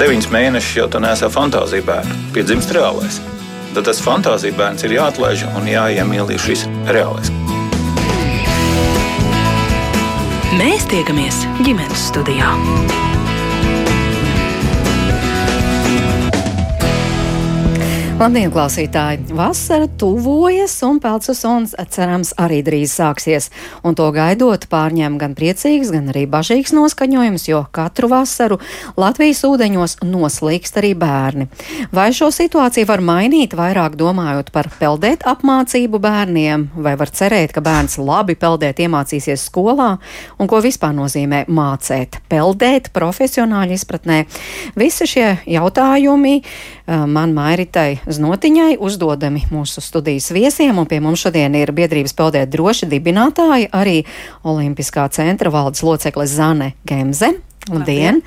deviņus mēnešus jau tu nesā fantāziju bērnu, piedzimst reālais. Tad tas fantāzija bērns ir jāatlaiž un jāiemīlī šis reālais. Mēs tiekamies ģimenes studijā. Labdien, klausītāji! Vasara tuvojas, un peldsesons cerams arī drīz sāksies. Un to gaidot, pārņem gan priecīgs, gan arī bažīgs noskaņojums, jo katru vasaru Latvijas ūdeņos noslīkst arī bērni. Vai šo situāciju var mainīt, vairāk domājot par peldēt apmācību bērniem, vai var cerēt, ka bērns labi peldēt iemācīsies skolā, un ko vispār nozīmē mācēt, peldēt profesionāļu izpratnē? Visi šie jautājumi man Mairitai Znotiņai uzdodami mūsu studijas viesiem, un pie mums šodien ir biedrības peldēt droši dibinātāji, arī Olimpiskā centra valdes locekle Zane Gemze. Labdien!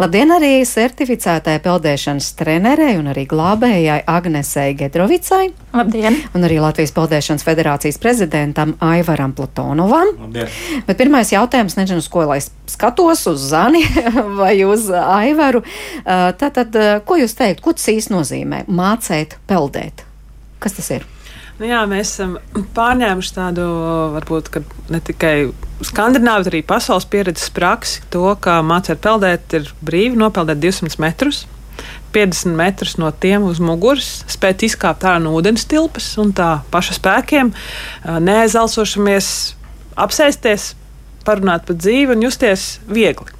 Labdien arī certificētai peldēšanas trenerei un arī glābējai Agnesei Gedrovicai. Labdien! Un arī Latvijas peldēšanas federācijas prezidentam Aivaram Platonovam. Labdien! Bet pirmais jautājums, nezinu, uz ko lai skatos, uz Zani vai uz Aivaru. Tātad, ko jūs teikt, ko tas īsti nozīmē? Mācēt peldēt. Kas tas ir? Nu jā, mēs esam pārņēmuši tādu, varbūt ne tikai skandināvu, bet arī pasaules pieredzes praksi, to, ka mācīt peldēt ir brīvi nopeldēt 200 metrus. 50 metrus no tiem uz muguras, spēt izkāpt ārā no ūdens tilpas un tā paša spēkiem, neaizalsošamies, apsēsties, parunāt par dzīvi un justies viegli.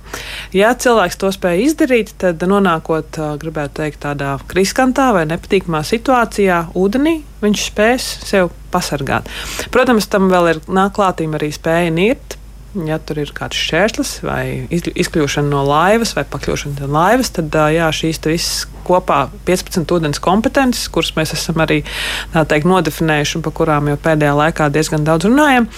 Ja cilvēks to spēj izdarīt, tad nonākot, gribētu teikt, tādā riskantā vai nepatīkamā situācijā, ūdenī, viņš spēs sev pasargāt. Protams, tam vēl ir nāk klātīm arī spēja nirt. Ja tur ir kāds šķērslis, vai izkļūšana no laivas, vai pakļūšana no laivas, tad jā, šīs visas kopā 15 ūdens kompetences, kuras mēs esam arī teikt, nodefinējuši un par kurām jau pēdējā laikā diezgan daudz runājam.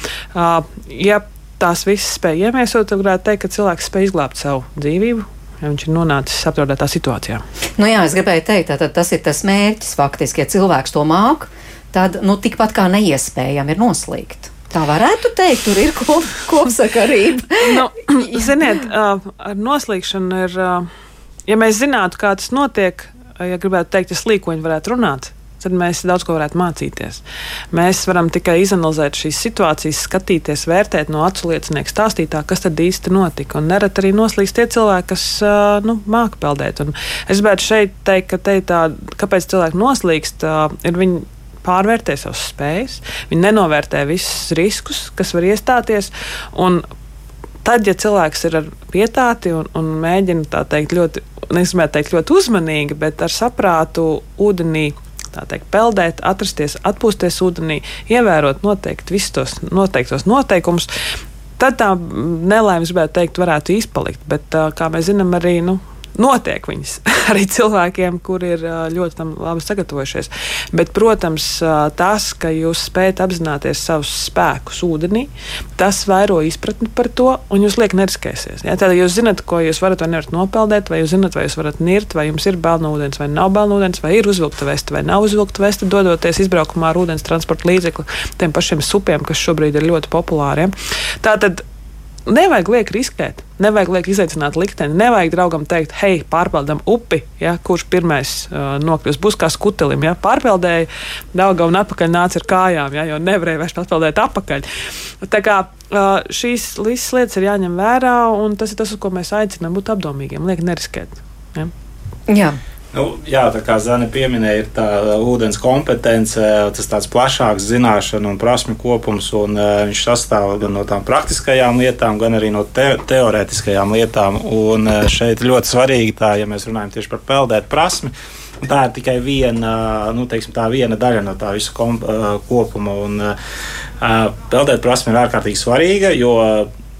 Ja tās visas spēja iemiesot, tad varētu teikt, ka cilvēks spēj izglābt savu dzīvību. Ja viņš ir nonācis apdraudētā situācijā. Nu jā, es gribēju teikt, ka tas ir tas mērķis faktiski. Ja cilvēks to māk, tad nu, tikpat kā neiespējami ir noslīgt. Tā varētu teikt, tur ir kop, kopsakarība. nu, ziniet, ar noslīgšanu ir, ja mēs zinātu, kā tas notiek, ja gribētu teikt, ja slīkoņi varētu runāt, tad mēs daudz ko varētu mācīties. Mēs varam tikai izanalizēt šīs situācijas, skatīties, vērtēt no acu liecinieku stāstītā, kas tad īsti notika. Un nereti arī noslīst tie cilvēki, kas nu, māca peldēt. Un es gribētu šeit teikt, ka te tā, kāpēc cilvēki noslīkst, ir viņi pārvērtē savas spējas, viņi nenovērtē visus riskus, kas var iestāties. Tad, ja cilvēks ir ar pietāti un, un mēģina tā teikt ļoti, negribētu teikt ļoti uzmanīgi, bet ar saprātu ūdenī teikt, peldēt, atrasties, atpūsties ūdenī, ievērot noteikti visus tos noteiktos noteikumus. Tad tā nelaimes, gribētu teikt, varētu izpalikt. Bet, kā mēs zinām, arī nu, notiek viņas arī cilvēkiem, kuri ir ļoti labi sagatavojušies. Bet, protams, tas, ka jūs spējat apzināties savus spēkus ūdenī, tas vairo izpratni par to, un jūs liek neriskēsies. Ja? Tad jūs zinat, ko jūs varat vai nevarat nopeldēt, vai jūs zinat, vai jūs varat nirt, vai jums ir balna ūdens, vai nav balna ūdens, vai ir uzvilkta vesta, vai nav uzvilkta vesta, dodoties izbraukumā ar ūdens transporta līdzekli, tiem pašiem supiem, kas šobrīd ir ļoti populāri. Ja? Tātad nevajag liek riskēt. Nevajag liek izaicināt likteni. Nevajag draugam teikt, hei, pārpeldam upi, ja, kurš pirmais uh, nokļūs. Būs kā skutelim. Ja. Pārpeldēja, daudzā un atpakaļ nāca ar kājām, ja, jo nevarēja vairs atpeldēt atpakaļ. Tā kā uh, šīs visas lietas ir jāņem vērā, un tas ir tas, uz ko mēs aicinām būt apdomīgiem. Liek neriskēt. Ja. Jā. Nu, jā, tā kā Zana pieminēja, ir tā ūdens kompetence, tas tāds plašāks zināšanu un prasmu kopums, un uh, viņš sastāv gan no tām praktiskajām lietām, gan arī no te teorētiskajām lietām. Un uh, šeit ļoti svarīgi tā, ja mēs runājam tieši par peldēt prasmi. Tā ir tikai viena, nu, teiksim, viena daļa no tā visa kom, uh, kopuma. Un, uh, peldēt prasme ir ārkārtīgi svarīga, jo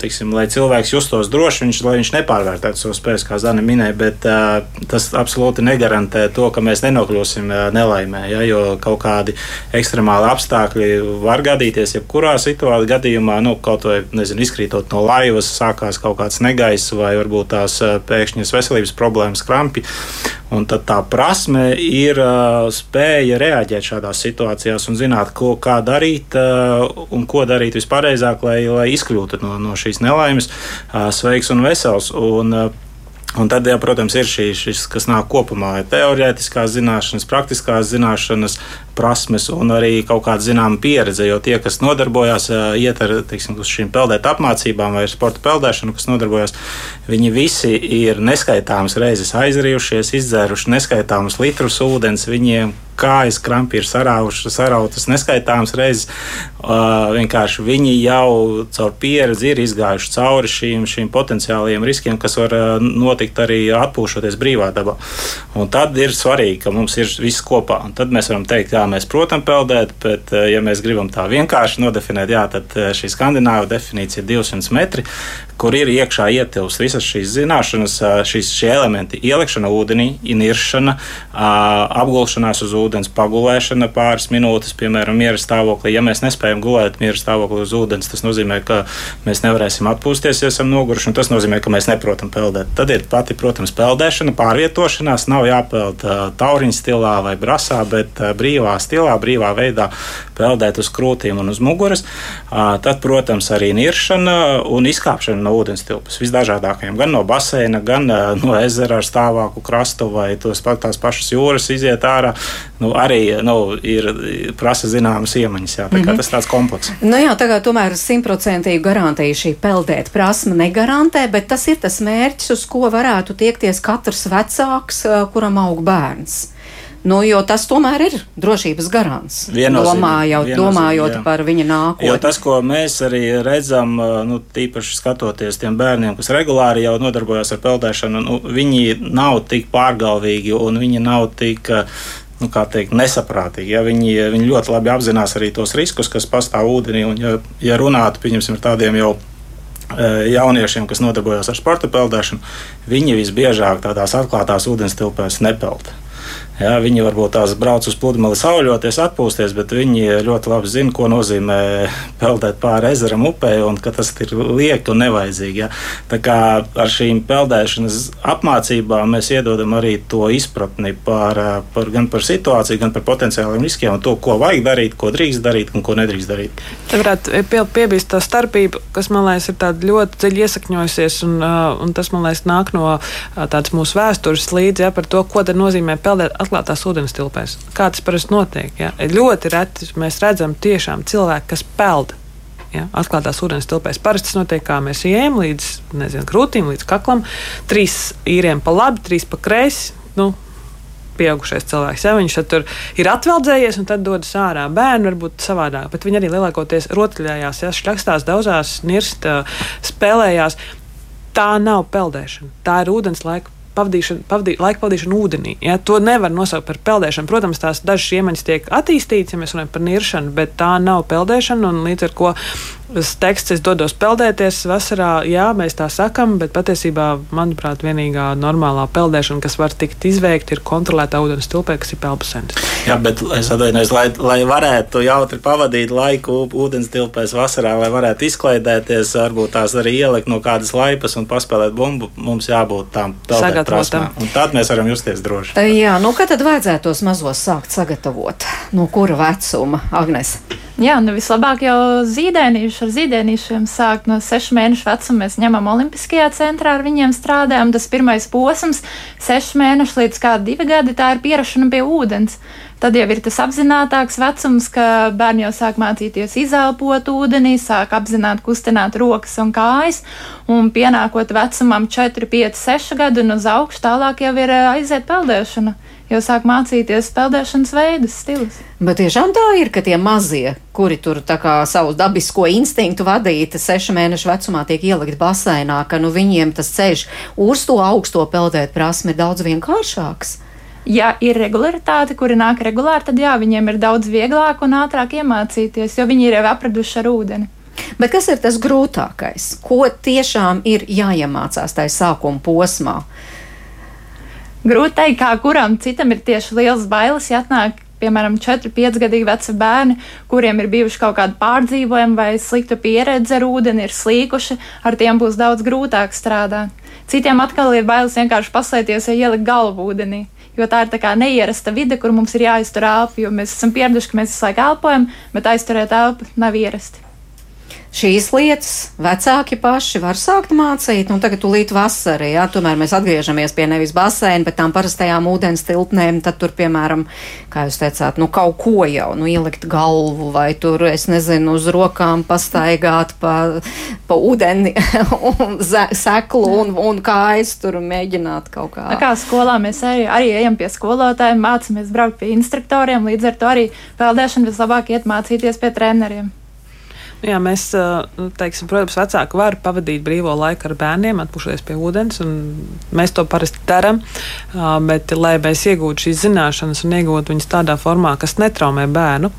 teiksim, lai cilvēks justos droši, viņš, viņš nepārvērtētu savu spēju, kā Zana minēja, bet uh, tas absolūti negarantē to, ka mēs nenokļūsim uh, nelaimē. Ja, jo kaut kādi ekstremāli apstākļi var gadīties jebkurā situācijā, gadījumā, nu, kaut vai nezinu, izkrītot no laivas, sākās kaut kāds negaiss vai varbūt tās uh, pēkšņas veselības problēmas, krampi. Un tad tā prasme ir uh, spēja reaģēt šādās situācijās un zināt, ko, darīt uh, un ko darīt vispareizāk, lai, lai izkļūtu no, no šīs nelaimes, uh, sveiks un vesels. Un, Un tad, jā, protams, ir šī, šis, kas nāk kopumā, ir teorētiskās zināšanas, praktiskās zināšanas, prasmes un arī kaut kāda zināma pieredze. Jo tie, kas nodarbojas, iet ar teiksim, šīm peldēt apmācībām vai sporta peldēšanu, kas nodarbojas, viņi visi ir neskaitāmas reizes aizrījušies, izdzēruši neskaitāmus litrus ūdens. Viņiem kājas krampi ir saraušas, sarautas neskaitāmas reizes. Uh, vienkārši viņi jau caur pieredzi ir izgājuši cauri šīm, šīm potenciālajiem riskiem, kas var uh, notikt arī atpūšoties brīvā dabā. Un tad ir svarīgi, ka mums ir viss kopā. Un tad mēs varam teikt, jā, mēs, protams, peldēt, bet, uh, ja mēs gribam tā vienkārši nodefinēt, jā, tad šī skandināva definīcija ir 200 metri, kur ir iekšā ietilpst visas šīs zināšanas, šīs, šie elementi - ielikšana ūdenī, iniršana, apgulšanās uz ūdens, pagulēšana pāris minūtes, piemēram, miera stāvoklī. Ja mēs nespējam gulēt miera stāvoklī uz ūdens, tas nozīmē, ka mēs nevarēsim atpūsties, ja esam noguruši, un tas nozīmē, ka mēs neprotam peldēt. Tad ir pati, protams, peldēšana, pārvietošanās. Nav jāpeld tauriņa stilā vai brasā, bet brīvā stilā, brīvā veidā peldēt uz krūtīm un uz muguras. Tad, protams, arī niršana un izkāpšana no ūdens tilpas. Visdažādākajiem, gan no baseina, gan no ezera ar stāvāku krastu vai tos, tās pašas jūras iziet ārā. Nu, arī nu, ir prasa zināmas iemaņas. Jā, tā mm -hmm. Tas tāds komplekss. Nu jā, tagad tomēr simtprocentīgi garantēja šī peldēt prasme negarantē, bet tas ir tas mērķis, uz ko varētu tiekties katrs vecāks, kuram aug bērns. Nu, jo tas tomēr ir drošības garants. Domājot, domājot jā. par viņa nākotni. Jo tas, ko mēs arī redzam, nu, tīpaši skatoties tiem bērniem, kas regulāri jau nodarbojas ar peldēšanu, nu, viņi nav tik pārgalvīgi un viņi nav tik. Nu, kā teikt, nesaprātīgi. Ja viņi, viņi ļoti labi apzinās arī tos riskus, kas pastāv ūdenī. Un, ja, ja runātu par tādiem jau jauniešiem, kas nodarbojas ar sporta peldēšanu, viņi visbiežāk tādās atklātās ūdenstilpēs nepeld. Jā, viņi varbūt tās brauc uz pludmali sauļoties, atpūsties, bet viņi ļoti labi zina, ko nozīmē peldēt pāri ezeram, upē, un ka tas ir lieki un nevajadzīgi. Jā. Tā kā ar šīm peldēšanas apmācībām mēs iedodam arī to izpratni par, par, gan par situāciju, gan par potenciāliem riskiem un to, ko vajag darīt, ko drīkst darīt un ko nedrīkst darīt. Te varētu pie, piebilst tā starpība, kas man liekas ir tāda ļoti dziļi iesakņojusies, un, un tas man liekas nāk no tādas mūsu vēstures līdzi ja, par to, ko tad nozīmē peldēt atklātās ūdens tilpēs. Kā tas parasti notiek? Ja? Ļoti reti mēs redzam tiešām cilvēku, kas peld. Ja, atklātās ūdens tilpēs parasti tas notiek, kā mēs ejam līdz nezinu, krūtīm, līdz kaklam. Trīs īriem pa labi, trīs pa kreisi. Nu, pieaugušais cilvēks. Ja, viņš tur ir atveldzējies un tad dodas ārā. Bērni varbūt savādāk, bet viņi arī lielākoties rotaļājās, ja, šļakstās, daudzās, nirst, spēlējās. Tā nav peldēšana, tā ir ūdens laika pavadīšana, pavadī, laika pavadīšana ūdenī. Ja? To nevar nosaukt par peldēšanu. Protams, tās dažas iemaņas tiek attīstītas, ja mēs runājam par niršanu, bet tā nav peldēšana. Līdz ar to teksts, es dodos peldēties vasarā, jā, mēs tā sakam, bet patiesībā, manuprāt, vienīgā normālā peldēšana, kas var tikt izveikta, ir kontrolēta ūdens tilpē, kas ir pelpasens. Jā, bet es atvainojos, lai, lai varētu jautri pavadīt laiku ūdens tilpēs vasarā, lai varētu izklaidēties, varbūt tās arī ielikt no kādas laipas un paspēlēt bumbu, mums jābūt tām sagatavotam. Un tad mēs varam justies droši. Jā, nu kad tad vajadzētu tos mazos sākt sagatavot? No kura vecuma, Agnes? Jā, nu vislabāk jau zīdēnīši ar zīdēnīšiem sākt no sešu mēnešu vecuma. Mēs ņemam Olimpiskajā centrā ar viņiem strādājam. Tas pirmais posms, sešu mēnešu līdz kādi divi gadi, tā ir pierašana pie ūdens. Tad jau ir tas apzinātāks vecums, ka bērni jau sāk mācīties izelpot ūdenī, sāk apzināti kustināt rokas un kājas, un pienākot vecumam 4, 5, 6 gadu un uz augšu, tālāk jau ir aiziet peldēšana jau sāk mācīties peldēšanas veidus, stilus. Bet tiešām tā ir, ka tie mazie, kuri tur savu dabisko instinktu vadīti, sešu mēnešu vecumā tiek ielikt baseinā, ka nu viņiem tas ceļš uz to augsto peldēt prasmi ir daudz vienkāršāks. Ja ir regularitāte, kuri nāk regulāri, tad jā, viņiem ir daudz vieglāk un ātrāk iemācīties, jo viņi ir jau apraduši ar ūdeni. Bet kas ir tas grūtākais? Ko tiešām ir jāiemācās tajā sākuma posmā? Grūti teikt, kā kuram citam ir tieši liels bailes, ja atnāk piemēram, 4, 5 gadīgi veci bērni, kuriem ir bijuši kaut kādi pārdzīvojumi vai slikta pieredze ar ūdeni, ir slīkuši, ar tiem būs daudz grūtāk strādāt. Citiem atkal ir bailes vienkārši paslēpties, ja ielikt galvu ūdenī. Jo tā ir tā kā neierasta vide, kur mums ir jāiztur elpa, jo mēs esam pieraduši, ka mēs visu laiku elpojam, bet aizturēt elpu nav ierasti. Šīs lietas vecāki paši var sākt mācīt. Nu, tagad tūlīt vasarā, jā, tomēr mēs atgriežamies pie nevis basēna, bet tām parastajām ūdens tilpnēm. Tad tur, piemēram, kā jūs teicāt, nu, kaut ko jau, nu, ielikt galvu vai tur, es nezinu, uz rokām pastaigāt pa, pa ūdeni un seklu un, un kājas tur mēģināt kaut kā. Tā kā skolā mēs arī, arī ejam pie skolotājiem, mācāmies braukt pie instruktoriem, līdz ar to arī peldēšanu vislabāk iet mācīties pie treneriem. Jā, mēs, teiksim, protams, vecāki var pavadīt brīvo laiku ar bērniem, atpūšoties pie ūdens, un mēs to parasti darām. Bet, lai mēs iegūtu šīs zināšanas un iegūtu viņas tādā formā, kas netraumē bērnu,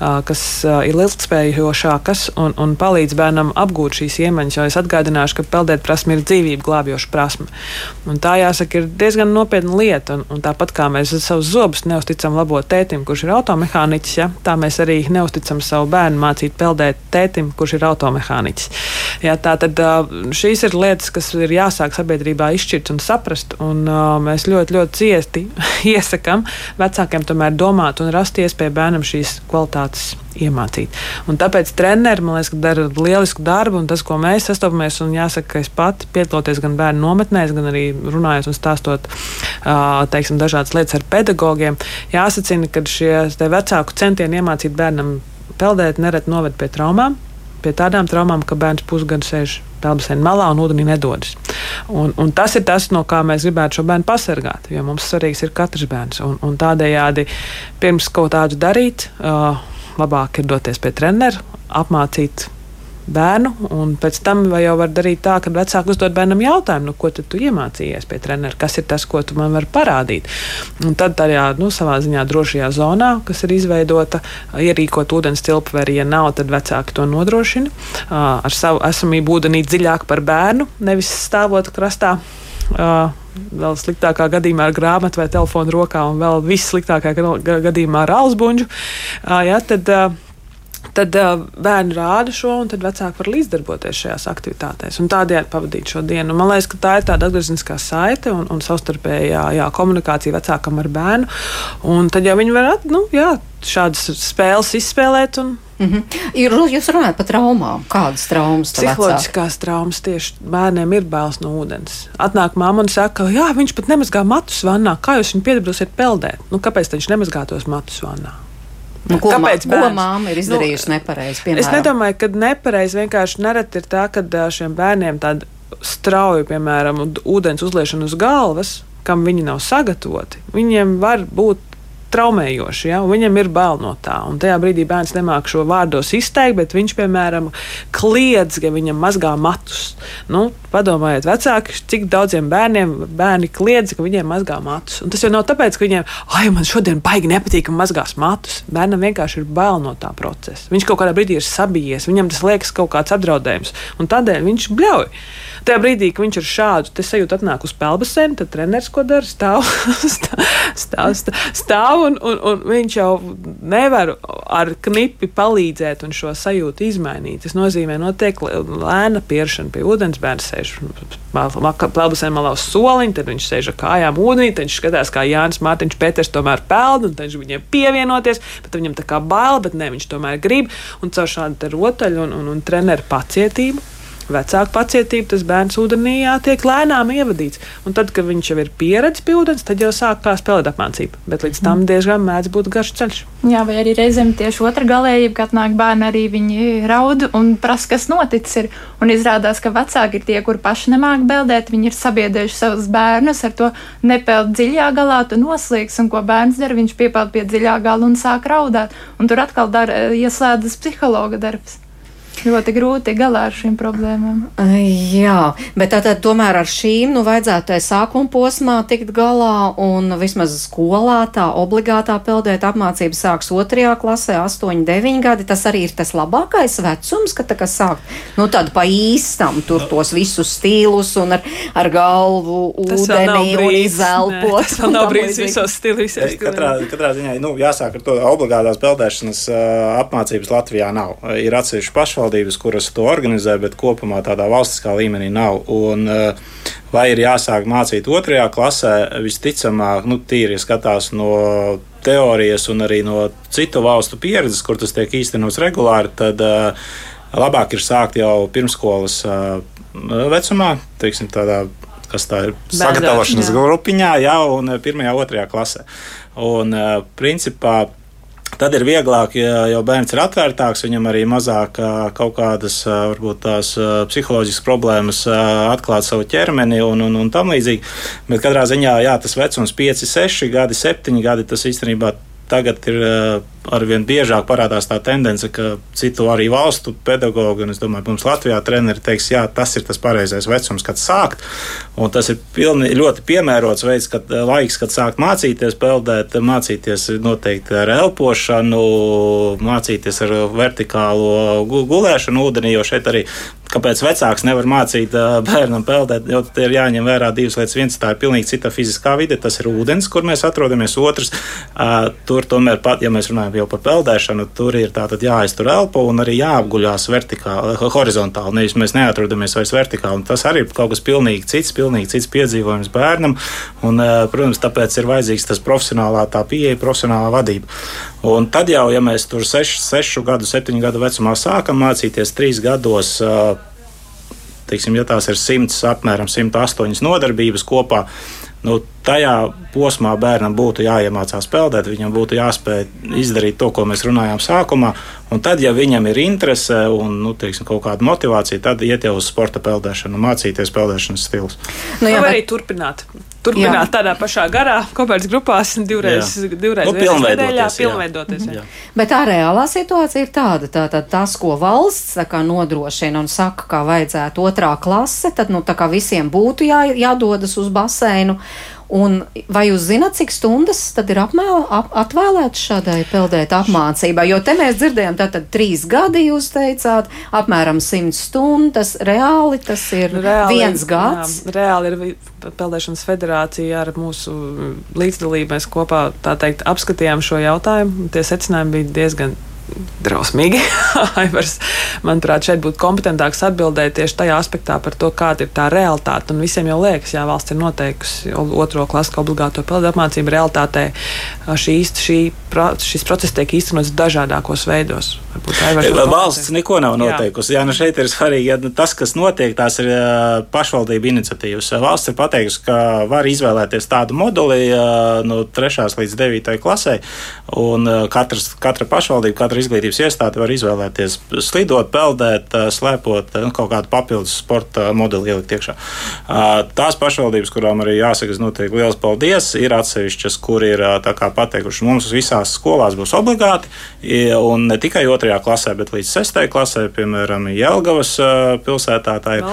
kas ir ilgspējošākas un, un palīdz bērnam apgūt šīs iemaņas, jo es atgādināšu, ka peldēt prasme ir dzīvību glābjoša prasme. Un tā jāsaka, ir diezgan nopietna lieta. Un, un tāpat kā mēs savus zobus neusticam labot tētim, kurš ir automehāniķis, ja, tā mēs arī neusticam savu bērnu mācīt peldēt tētim tētim, kurš ir automehāniķis. Jā, tā tad šīs ir lietas, kas ir jāsāk sabiedrībā izšķirt un saprast, un mēs ļoti, ļoti ciesti iesakām vecākiem tomēr domāt un rast iespēju bērnam šīs kvalitātes iemācīt. Un tāpēc treneri, man liekas, dara lielisku darbu, un tas, ko mēs sastopamies, un jāsaka, ka es pati piedaloties gan bērnu nometnēs, gan arī runājot un stāstot teiksim, dažādas lietas ar pedagogiem, jāsacina, ka šie vecāku centieni iemācīt bērnam peldēt nereti noved pie traumām. Pie tādām traumām, ka bērns pusgadu sēž peldbaseina malā un ūdenī nedodas. Un, un tas ir tas, no kā mēs gribētu šo bērnu pasargāt. Jo mums svarīgs ir katrs bērns. Un, un tādējādi pirms kaut tādu darīt, uh, labāk ir doties pie treneru, apmācīt bērnu, un pēc tam jau var darīt tā, ka vecāki uzdod bērnam jautājumu, nu, ko tu iemācījies pie treneru, kas ir tas, ko tu man vari parādīt. Un tad tajā nu, savā ziņā drošajā zonā, kas ir izveidota, ierīkot ūdens tilpu, vai arī, ja nav, tad vecāki to nodrošina ar savu esamību ūdenī dziļāk par bērnu, nevis stāvot krastā. Uh, vēl sliktākā gadījumā ar grāmatu vai telefonu rokā, un vēl vissliktākajā gadījumā ar alzbuņģu. Uh, ja, tad, uh, tad uh, bērni rāda šo, un tad vecāki var līdzdarboties šajās aktivitātēs un tādējādi pavadīt šo dienu. Un man liekas, ka tā ir tāda atgriezniskā saite un, un savstarpējā jā, komunikācija vecākam ar bērnu. Un tad jau viņi var nu, jā, šādas spēles izspēlēt. Un, Mm -hmm. Ir, jūs runājat par traumām. Kādas traumas? Psiholoģiskās traumas tieši bērniem ir bailes no ūdens. Atnāk mamma un saka, jā, viņš pat nemazgā matus vannā. Kā jūs viņu piedabrosiet peldēt? Nu, kāpēc viņš nemazgā tos matus vannā? Nu, ko Kāpēc mā, ko māma ir izdarījusi nu, nepareizi? Piemēram? Es nedomāju, ka nepareizi vienkārši nereti ir tā, ka šiem bērniem tāda strauja, piemēram, ūdens uzliešana uz galvas, kam viņi nav sagatavoti, viņiem var būt traumējoši. Ja? Viņam ir bail no tā. Un tajā brīdī bērns nemāķi šo vārdos izteikt, bet viņš, piemēram, kliedz, ka viņam mazgā matus. Nu, padomājiet, vecāki, cik daudziem bērniem bērni kliedz, ka viņiem mazgā matus. Un tas jau nav tāpēc, ka viņiem, ah, man šodien baigi nepatīk, ka mazgās matus. Bērnam vienkārši ir bail no tā procesa. Viņš kaut kādā brīdī ir sabijies, viņam tas liekas kaut kāds apdraudējums, un tādēļ viņš bļauj. Tajā brīdī, kad viņš ir šādu sajūtu, atnāk uz pelnbaseinu, tad treneris ko dara? Stāv, stāv, stāv, stāv, stāv un, un, un viņš jau nevar ar knipi palīdzēt un šo sajūtu izmainīt. Tas nozīmē, notiek lēna pieršana pie ūdens, bērns sēž pelnbaseinu malā uz soliņa, tad viņš sēž ar kājām ūdenī, tad viņš skatās, kā Jānis Mārtiņš Peters tomēr peld, un viņš viņiem pievienoties, bet viņam tā kā bail, bet ne, viņš tomēr grib, un caur šādu rotaļu un, un, un treneru pacietību vecāku pacietību, tas bērns ūdenī tiek lēnām ievadīts. Un tad, kad viņš jau ir pieredzējis pie ūdens, tad jau sāk kā spēlēt apmācību. Bet līdz tam mhm. diezgan mēdz būt garš ceļš. Jā, vai arī reizēm tieši otra galējība, kad nāk bērni arī viņi raud un prasa, kas noticis. Ir. Un izrādās, ka vecāki ir tie, kur paši nemāk beldēt, viņi ir sabiedrējuši savus bērnus ar to nepeld dziļā galā, tu noslīgs, un ko bērns dara, viņš piepeld pie dziļā gala un sāk raudāt. Un tur atkal dara, ieslēdzas psihologa darbs ļoti grūti galā ar šīm problēmām. Jā, bet tātad tomēr ar šīm nu vajadzētu sākuma posmā tikt galā un vismaz skolā tā obligātā peldēt apmācība sāks otrajā klasē, 8, 9 gadi. Tas arī ir tas labākais vecums, ka tā kā sākt, nu tad pa īstam tur tos visus stīlus un ar, ar galvu ūdenī un izelpot. Tas vēl nav brīdis visos stilus. Katrā, katrā ziņā, nu, jāsāk ar to obligātās peldēšanas uh, apmācības Latvijā nav. Ir atsevišķi pašvaldības pašvaldības, kuras to organizē, bet kopumā tādā valstiskā līmenī nav. Un, eh, vai ir jāsāk mācīt otrajā klasē, visticamāk, nu, tīri skatās no teorijas un arī no citu valstu pieredzes, kur tas tiek īstenots regulāri, tad uh, labāk ir sākt jau pirmskolas vecumā, teiksim, tādā kas tā ir sagatavošanas grupiņā, jau un pirmajā, otrajā klasē. Un, principā, Tad ir vieglāk, ja jau bērns ir atvērtāks, viņam arī mazāk kaut kādas varbūt tās psiholoģiskas problēmas atklāt savu ķermeni un, un, un tam līdzīgi. Bet katrā ziņā, jā, tas vecums 5, 6 gadi, 7 gadi, tas īstenībā tagad ir arvien biežāk parādās tā tendence, ka citu arī valstu pedagogi, un es domāju, mums Latvijā treneri teiks, jā, tas ir tas pareizais vecums, kad sākt. Un tas ir pilni, ļoti piemērots veids, kad laiks, kad sākt mācīties peldēt, mācīties noteikti ar elpošanu, mācīties ar vertikālo gulēšanu ūdenī, jo šeit arī kāpēc vecāks nevar mācīt bērnam peldēt, jo te ir jāņem vērā divas lietas. Viens, tā ir pilnīgi cita fiziskā vide, tas ir ūdens, kur mēs atrodamies. Otrs, tur tomēr, pat, ja mēs runājam jau par peldēšanu, tur ir tātad jāiztur elpa un arī jāapguļās vertikāli, horizontāli. Nevis mēs neatrodamies vairs vertikāli. Un tas arī ir kaut kas pilnīgi cits, pilnīgi cits piedzīvojums bērnam. Un, protams, tāpēc ir vajadzīgs tas profesionālā tā pieeja, profesionālā vadība. Un tad jau, ja mēs tur 6, 6 gadu, 7 gadu vecumā sākam mācīties, 3 gados, teiksim, ja tās ir 100, apmēram 108 nodarbības kopā, nu, tajā posmā bērnam būtu jāiemācās peldēt, viņam būtu jāspēj izdarīt to, ko mēs runājām sākumā. Un tad, ja viņam ir interese un nu, teiksim, kaut kāda motivācija, tad iet jau uz sporta peldēšanu, mācīties peldēšanas stilus. Nu, jā, vai arī turpināt. Turpināt jā. tādā pašā garā, kopēļas grupās, divreiz, jā. divreiz nu, pilnveidoties. pilnveidoties jā. Jā. Bet tā reālā situācija ir tāda, tātad tas, ko valsts tā nodrošina un saka, kā vajadzētu otrā klase, tad nu, visiem būtu jā, jādodas uz baseinu. Un vai jūs zināt, cik stundas tad ir apmēl, ap, atvēlētas šādai peldēt apmācībai? Jo te mēs dzirdējām, tātad trīs gadi jūs teicāt, apmēram simt stundas. Reāli tas ir reāli, viens gads. Jā, reāli ir Peldēšanas federācija ar mūsu līdzdalību. Mēs kopā, tā teikt, apskatījām šo jautājumu. Tie secinājumi bija diezgan drausmīgi. Aivars, manuprāt, šeit būtu kompetentāks atbildēt tieši tajā aspektā par to, kāda ir tā realitāte. Un visiem jau liekas, ja valsts ir noteikusi otro klasu obligāto peldu apmācību, realitātē šī, šī, šis process tiek īstenots dažādākos veidos. Valsts neko nav noteikusi. Jā, Jā nu šeit ir svarīgi, ja nu, tas, kas notiek, tās ir pašvaldību iniciatīvas. Valsts ir pateikusi, ka var izvēlēties tādu moduli no 3. līdz 9. klasē, un katrs, katra pašvaldība, katra izglītības iestāde var izvēlēties slidot, peldēt, slēpot nu, kaut kādu papildus sporta modeli ielikt iekšā. Tās pašvaldības, kurām arī jāsaka, notiek liels paldies, ir atsevišķas, kur ir pateikuši, mums visās skolās būs obligāti, un ne tikai otrajā klasē, bet līdz sestajai klasē, piemēram, Jelgavas pilsētā, tā ir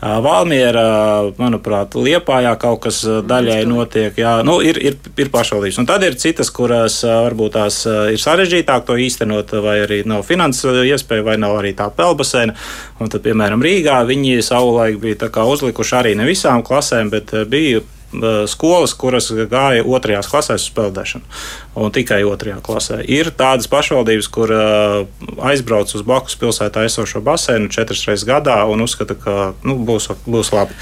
Valmiera, manuprāt, Liepājā kaut kas daļai notiek. Jā, nu, ir, ir, ir pašvaldības. Un tad ir citas, kuras varbūt tās ir sarežģītāk to īstenot, vai arī nav finanses iespēja, vai nav arī tā pelbaseina. Un tad, piemēram, Rīgā viņi savulaik bija uzlikuši arī ne visām klasēm, bet bija skolas, kuras gāja otrajās klasēs uz peldēšanu. Un tikai otrajā klasē. Ir tādas pašvaldības, kur aizbrauc uz blakus pilsētā esošo baseinu četras reizes gadā un uzskata, ka nu, būs, būs labi.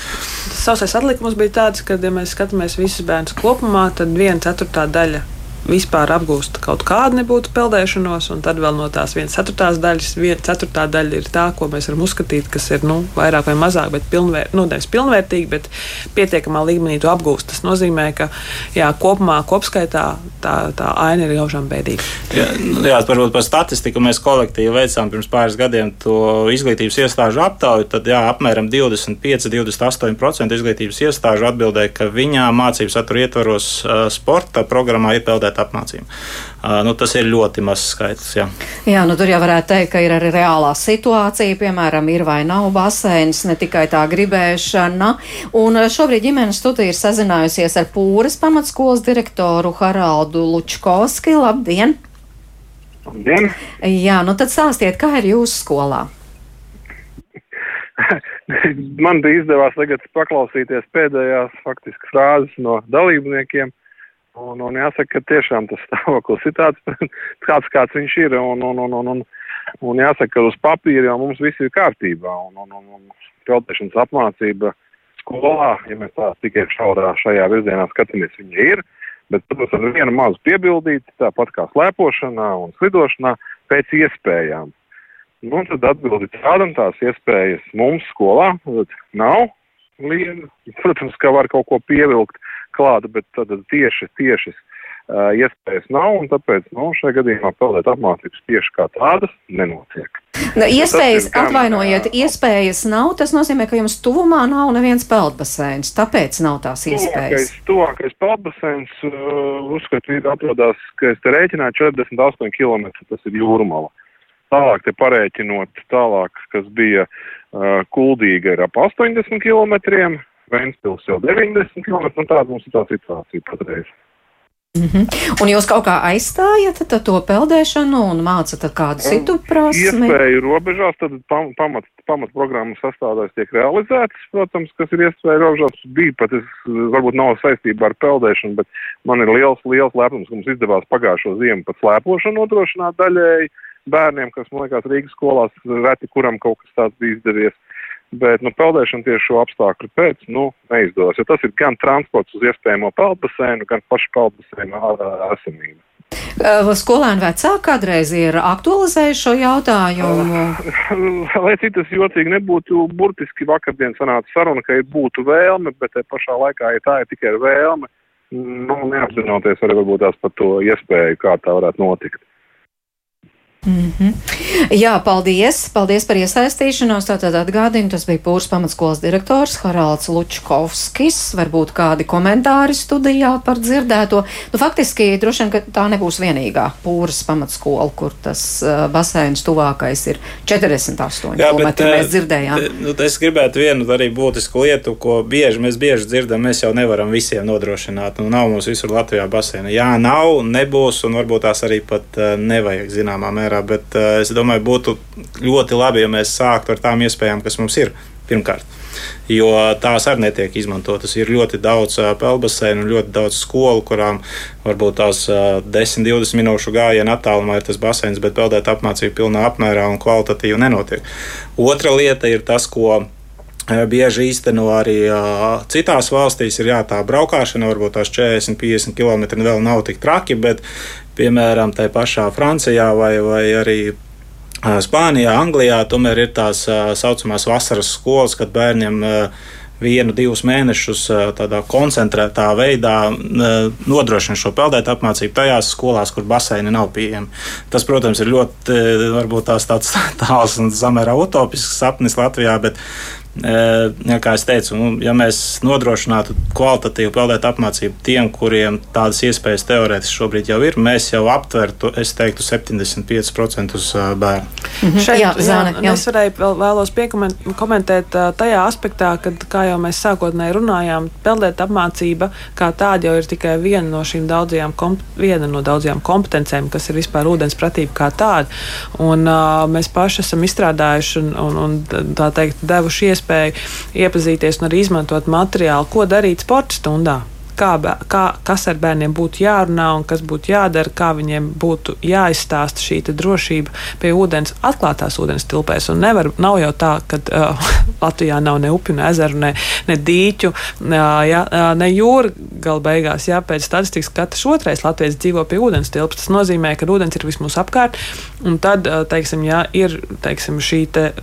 Tas sausais atlikums bija tāds, ka, ja mēs skatāmies visus bērnus kopumā, tad viena ceturtā daļa vispār apgūst kaut kādu nebūtu peldēšanos, un tad vēl no tās vienas ceturtās daļas, viena ceturtā daļa ir tā, ko mēs varam uzskatīt, kas ir nu, vairāk vai mazāk, bet pilnvēr, nu, nevis pilnvērtīgi, bet pietiekamā līmenī to apgūst. Tas nozīmē, ka jā, kopumā, kopskaitā tā, tā aina ir gaužām bēdīga. Jā, jā, varbūt par statistiku mēs kolektīvi veicām pirms pāris gadiem to izglītības iestāžu aptauju, tad jā, apmēram 25-28% izglītības iestāžu atbildēja, ka viņām mācību satura ietvaros sporta programmā ir peldēt veidot apmācību. Nu, tas ir ļoti mazs skaits. Jā. jā, nu tur jau varētu teikt, ka ir arī reālā situācija, piemēram, ir vai nav baseins, ne tikai tā gribēšana. Un šobrīd ģimenes studija ir sazinājusies ar Pūras pamatskolas direktoru Haraldu Lučkovski. Labdien! Labdien! Jā, nu tad stāstiet, kā ir jūsu skolā? Man bija izdevās tagad paklausīties pēdējās faktiski frāzes no dalībniekiem. Uh, Un, un jāsaka, ka tiešām tas stāvoklis ir tāds, tāds kāds viņš ir. Un, un, un, un, un, un jāsaka, ka uz papīra jau mums viss ir kārtībā. Un, un, un, un peldēšanas apmācība skolā, ja mēs tā tikai šaurā šajā virzienā skatāmies, viņa ir. Bet, protams, ar vienu mazu piebildīti, tāpat kā slēpošanā un slidošanā, pēc iespējām. Nu, tad atbildi tādam tās iespējas mums skolā nav. Liena. Protams, ka var kaut ko pievilkt klāt, bet tad tieši, tieši uh, iespējas nav, un tāpēc, nu, šajā gadījumā peldēt apmācības tieši kā tādas nenotiek. Nu, iespējas, gan, atvainojiet, iespējas nav. Tas nozīmē, ka jums tuvumā nav neviens peldbaseins. Tāpēc nav tās iespējas. Tuvākais peldbaseins, uh, uzskatu, ir atrodas, ka es te rēķināju 48 km, tas ir jūrmala. Tālāk te parēķinot tālāk, kas bija uh, kuldīga ir ap 80 km, Ventspils jau 90 km, un tāda mums ir tā situācija patreiz. Mm -hmm. Un jūs kaut kā aizstājat tad to peldēšanu un mācat kādu citu prasmi? Iespēju robežās, tad pam, pamat, pamat programmas sastādājs tiek realizētas, protams, kas ir iespēja robežās. Bija pat, es varbūt nav saistībā ar peldēšanu, bet man ir liels, liels lepnums, ka mums izdevās pagājušo ziemu pat slēpošanu nodrošināt daļēji bērniem, kas, man liekas, Rīgas skolās reti kuram kaut kas tāds bija izdevies. Bet nu, peldēšana tieši šo apstākļu pēc nu, neizdodas. Jo tas ir gan transports uz iespējamo peldbaseinu, gan pašu peldbaseinu esamību. Skolēni vecāki kādreiz ir aktualizējuši šo jautājumu. Lai cik tas jocīgi nebūtu, burtiski vakardien sanāca saruna, ka ir būtu vēlme, bet te pašā laikā, ja tā ir tikai vēlme, nu, neapzinoties arī varbūt tās par to iespēju, kā tā varētu notikt. Mm -hmm. Jā, paldies! Paldies par iesaistīšanos. Tātad atgādinu, tas bija Pūras pamatskolas direktors Haralds Lučkovskis. Varbūt kādi komentāri studijā par dzirdēto. Nu, faktiski, droši vien, ka tā nebūs vienīgā Pūras pamatskola, kur tas uh, baseins tuvākais ir 48 Jā, km. Bet, mēs dzirdējām. Nu, es gribētu vienu arī būtisku lietu, ko bieži mēs bieži dzirdam. Mēs jau nevaram visiem nodrošināt. Nu, nav mums visur Latvijā baseina. Jā, nav, nebūs un varbūt tās arī pat uh, nevajag zināmā mērā mērā, bet uh, es domāju, būtu ļoti labi, ja mēs sāktu ar tām iespējām, kas mums ir pirmkārt. Jo tās arī netiek izmantotas. Ir ļoti daudz peldbaseinu un ļoti daudz skolu, kurām varbūt tās uh, 10, 20 minūšu gājienu attālumā ir tas baseins, bet peldēt apmācību pilnā apmērā un kvalitatīvi nenotiek. Otra lieta ir tas, ko bieži īsteno arī uh, citās valstīs. Ir jā, tā braukšana, varbūt tās 40, 50 km vēl nav tik traki, bet piemēram, tā pašā Francijā vai, vai arī Spānijā, Anglijā, tomēr ir tās tā saucamās vasaras skolas, kad bērniem vienu, divus mēnešus tādā koncentrētā veidā nodrošina šo peldēt apmācību tajās skolās, kur baseini nav pieejami. Tas, protams, ir ļoti varbūt tās tāds tāls un samērā utopisks sapnis Latvijā, bet Ja, kā jau teicu, nu, ja mēs nodrošinātu kvalitatīvu peldētu apmācību tiem, kuriem tādas iespējas teorētiski šobrīd jau ir, mēs jau aptvertu, es teiktu, 75% bērnu. -hmm. Šeit, jā, Zāne, jā. Es varēju vēl, vēlos piekomentēt tajā aspektā, kad, kā jau mēs sākotnēji runājām, peldēt apmācība kā tāda jau ir tikai viena no šīm daudzajām, viena no daudzajām kompetencēm, kas ir vispār ūdens pratība kā tāda. Un uh, mēs paši esam izstrādājuši un, un, un tā teikt, devuši iespēju iespēju iepazīties un arī izmantot materiālu, ko darīt sporta stundā. Kā, kā, kas ar bērniem būtu jārunā un kas būtu jādara, kā viņiem būtu jāizstāsta šī drošība pie ūdens, atklātās ūdens tilpēs. Un nevar, nav jau tā, ka uh, Latvijā nav ne upju, ne ezeru, ne, ne dīķu, uh, ja, uh, ne jūra gala beigās. Jā, pēc statistikas katrs otrais latviečs dzīvo pie ūdens tilpas. Tas nozīmē, ka ūdens ir vismaz apkārt, un tad, uh, teiksim, jā, ir teiksim, šī te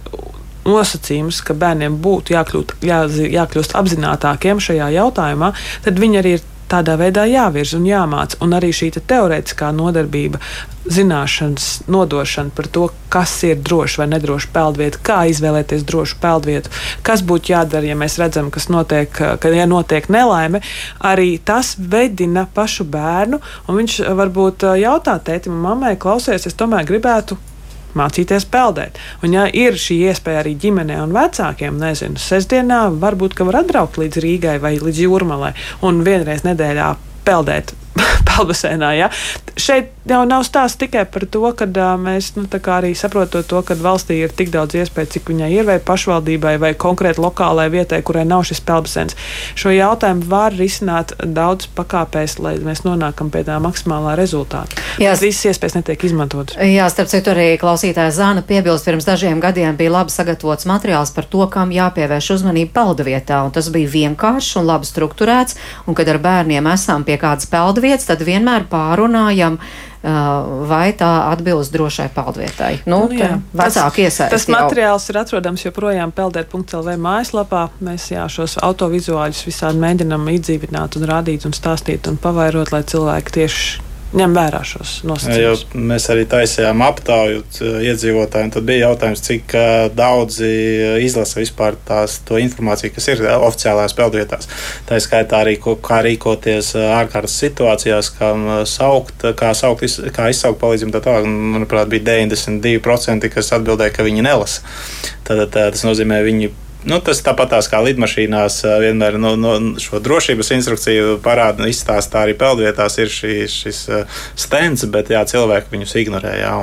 nosacījums, ka bērniem būtu jākļūt, jā, jākļūst apzinātākiem šajā jautājumā, tad viņi arī ir tādā veidā jāvirza un jāmāca. Un arī šī te teorētiskā nodarbība, zināšanas nodošana par to, kas ir droši vai nedroši peldvieta, kā izvēlēties drošu peldvietu, kas būtu jādara, ja mēs redzam, kas notiek, ka ja notiek nelaime, arī tas veidina pašu bērnu. Viņš varbūt jautā tētim un mammai, klausies, es tomēr gribētu mācīties peldēt. Un, ja ir šī iespēja arī ģimenei un vecākiem, nezinu, sestdienā varbūt var atbraukt līdz Rīgai vai līdz Jūrmalai un vienreiz nedēļā peldēt peldbasēnā. Ja? Šeit jau nav stāsts tikai par to, ka uh, mēs nu, arī saprotam to, ka valstī ir tik daudz iespēju, cik viņai ir, vai pašvaldībai, vai konkrēti lokālai vietai, kurai nav šis peldbasēns. Šo jautājumu var risināt daudz pakāpēs, lai mēs nonākam pie tā maksimālā rezultāta. Jā, visas iespējas netiek izmantotas. Jā, starp citu, arī klausītājs Zāna piebilst, pirms dažiem gadiem bija labi sagatavots materiāls par to, kam jāpievērš uzmanība peldvietā, un tas bija vienkāršs un labi strukturēts, un kad ar bērniem esam pie kādas peldvietas, tad vienmēr pārunājam vai tā atbilst drošai peldvietai. Nu, Nu, jā. vecāki iesaistīt. Tas materiāls ir atrodams joprojām peldēt.lv mājaslapā. Mēs jā, šos autovizuāļus visādi mēģinām iedzīvināt un rādīt un stāstīt un pavairot, lai cilvēki tieši ņem vērā šos Jo nosacījumus. mēs arī taisījām aptauju uh, iedzīvotājiem. Tad bija jautājums, cik uh, daudzi uh, izlasa vispār tās, to informāciju, kas ir oficiālajās peldvietās. Tā skaitā arī, kā rīkoties ārkārtas situācijās, kā saukt, kā, saukt, kā izsaukt palīdzību. Tā tālāk, manuprāt, bija 92%, kas atbildēja, ka viņi nelasa. Tad, tā, tas nozīmē, viņi Nu, tas tāpat kā lidmašīnās vienmēr no, no šo drošības instrukciju parāda, izstāstā arī peldvietās ir šī, šis stends, bet jā, cilvēki viņus ignorē. Jā,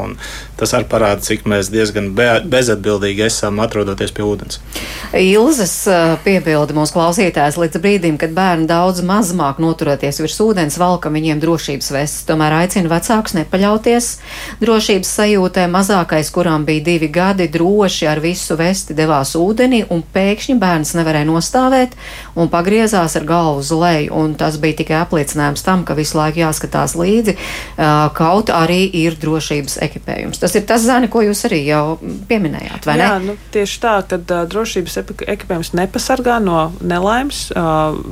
tas arī parāda, cik mēs diezgan be, bezatbildīgi esam atrodoties pie ūdens. Ilzas piebilda mūsu klausītājs līdz brīdim, kad bērni daudz mazāk noturēties virs ūdens, valkam viņiem drošības vestes. Tomēr aicina vecākus nepaļauties drošības sajūtē. Mazākais, kuram bija divi gadi, droši ar visu vesti devās ūdenī, un pēkšņi bērns nevarēja nostāvēt un pagriezās ar galvu uz leju. Un tas bija tikai apliecinājums tam, ka visu laiku jāskatās līdzi, kaut arī ir drošības ekipējums. Tas ir tas, Zani, ko jūs arī jau pieminējāt, vai Jā, ne? nu, tieši tā, ka drošības ekipējums nepasargā no nelaimes.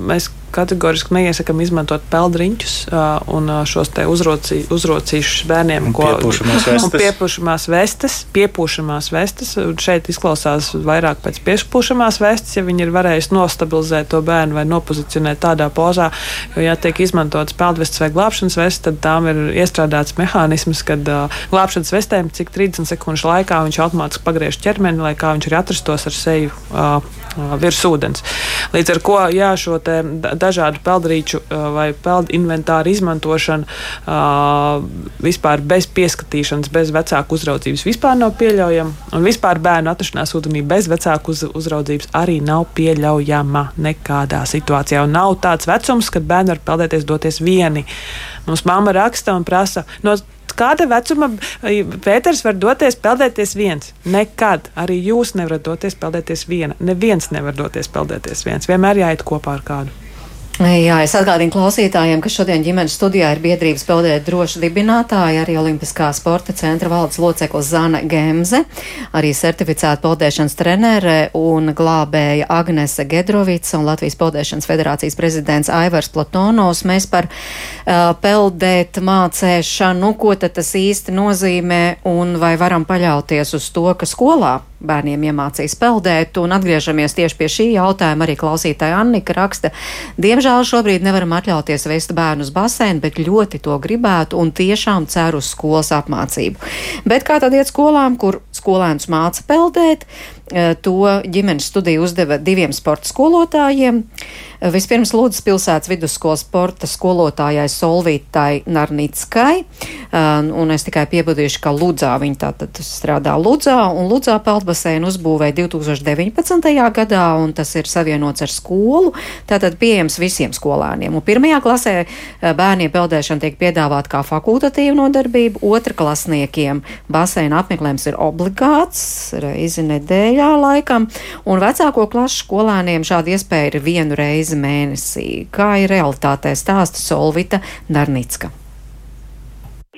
Mēs kategoriski neiesakām izmantot peldriņķus uh, un šos te uzrocī, uzrocīšus bērniem, Un piepūšamās vestes. un piepūšamās vestes. Piepūšamās vestes. Šeit izklausās vairāk pēc piepūšamās vestes, ja viņi ir varējuši nostabilizēt to bērnu vai nopozicionēt tādā pozā. Jo, ja tiek izmantotas peldvestes vai glābšanas vestes, tad tām ir iestrādāts mehānisms, kad uh, glābšanas vestēm cik 30 sekundžu laikā viņš automātiski pagriež ķermeni, lai kā viņš arī atrastos ar seju uh, virs ūdens. Līdz ar to jā, šo dažādu peldrīču vai peldu inventāru izmantošana vispār bez pieskatīšanas, bez vecāku uzraudzības vispār nav pieļaujama. Un vispār bērnu atrašanās ūdenī bez vecāku uz, uzraudzības arī nav pieļaujama nekādā situācijā. Un nav tāds vecums, kad bērni var peldēties, doties vieni. Mums mamma raksta un prasa. No Kāda vecuma Pēters var doties peldēties viens? Nekad. Arī jūs nevarat doties peldēties viena. Neviens nevar doties peldēties viens. Vienmēr jāiet kopā ar kādu. Jā, es atgādinu klausītājiem, ka šodien ģimenes studijā ir biedrības peldēt droši dibinātāja, arī Olimpiskā sporta centra valdes loceklis Zana Gemze, arī certificēta peldēšanas trenere un glābēja Agnese Gedrovica un Latvijas peldēšanas federācijas prezidents Aivars Platonovs. Mēs par uh, peldēt mācēšanu, ko tad tas īsti nozīmē un vai varam paļauties uz to, ka skolā bērniem iemācīs peldēt, un atgriežamies tieši pie šī jautājuma. Arī klausītāja Annika raksta, diemžēl šobrīd nevaram atļauties vest bērnu uz basēnu, bet ļoti to gribētu un tiešām ceru uz skolas apmācību. Bet kā tad iet skolām, kur skolēnus māca peldēt? Eh, To ģimenes studiju uzdeva diviem sporta skolotājiem. Eh, Vispirms Lūdzes pilsētas vidusskolas sporta skolotājai Solvītai Narnickai, eh, un es tikai piebudīšu, ka Ludzā viņa tātad strādā Ludzā, un Ludzā peldbaseinu uzbūvēja 2019. gadā, un tas ir savienots ar skolu, tātad pieejams visiem skolēniem. Un pirmajā klasē bērniem peldēšana tiek piedāvāta kā fakultatīva nodarbība, otra klasniekiem baseina apmeklējums ir obligāts reizi nedēļā laikam, un vecāko klašu skolēniem šāda iespēja ir vienu reizi mēnesī. Kā ir realitātē stāsta Solvita Darnicka.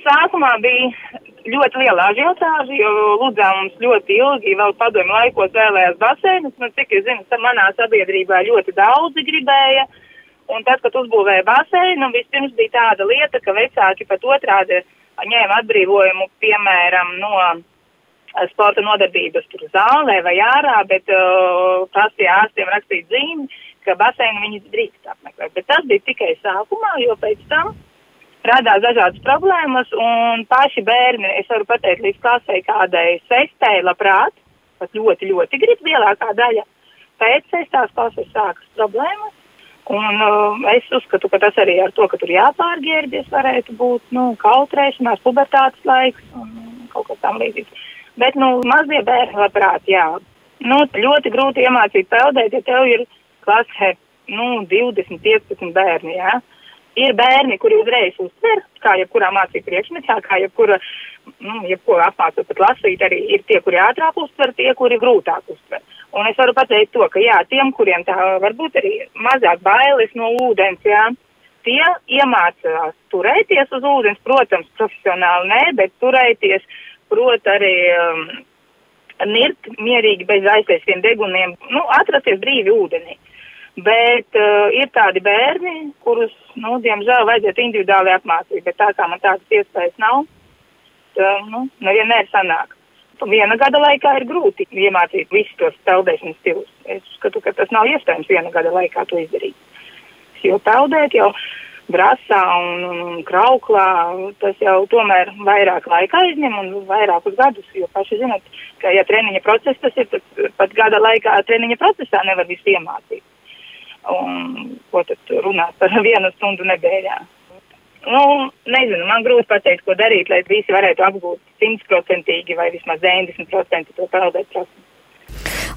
Sākumā bija ļoti liela ažiotāža, jo Ludzā mums ļoti ilgi, vēl padomju laikos vēlējās baseinus. Nu, cik es zinu, manā sabiedrībā ļoti daudzi gribēja. Un tad, kad uzbūvēja baseinu, vispirms bija tāda lieta, ka vecāki pat otrādi ņēma atbrīvojumu, piemēram, no sporta nodarbības tur zālē vai ārā, bet uh, prasīja ārstiem rakstīt zīmi, ka baseinu viņi drīkst apmeklēt. Bet tas bija tikai sākumā, jo pēc tam radās dažādas problēmas, un paši bērni, es varu pateikt, līdz klasē kādai sestē labprāt, pat ļoti, ļoti grib lielākā daļa. Pēc sestās klases sākas problēmas, un uh, es uzskatu, ka tas arī ar to, ka tur jāpārģērbies, varētu būt, nu, kautrēšanās, pubertātes laiks un kaut kas tam līdzīgs. Bet, nu, mazie bērni labprāt, jā. Nu, ļoti grūti iemācīt peldēt, ja tev ir klasē, nu, 20, 15 bērni, jā. Ir bērni, kuri uzreiz uztver, kā jebkurā mācību priekšmetā, kā jebkura, nu, jebko apmācot pat lasīt, arī ir tie, kuri ātrāk uztver, tie, kuri grūtāk uztver. Un es varu pateikt to, ka jā, tiem, kuriem tā varbūt arī mazāk bailes no ūdens, jā, tie iemācās turēties uz ūdens, protams, profesionāli nē, bet turēties, prot arī um, nirt mierīgi bez aizsēstiem deguniem, nu, atrasties brīvi ūdenī. Bet uh, ir tādi bērni, kurus, nu, diemžēl vajadzētu individuāli apmācīt, bet tā kā man tādas iespējas nav, tā, nu, nevienmēr sanāk. Viena gada laikā ir grūti iemācīt visus tos peldēšanas stilus. Es skatu, ka tas nav iespējams viena gada laikā to izdarīt. Jo peldēt jau brasā un, un, un krauklā, tas jau tomēr vairāk laika aizņem un vairākus gadus, jo paši zinat, ka ja treniņa process tas ir, tad pat gada laikā treniņa procesā nevar visu iemācīt. Un ko tad runāt par vienu stundu nedēļā? Nu, nezinu, man grūti pateikt, ko darīt, lai visi varētu apgūt simtprocentīgi vai vismaz 90% to peldēt prasmi.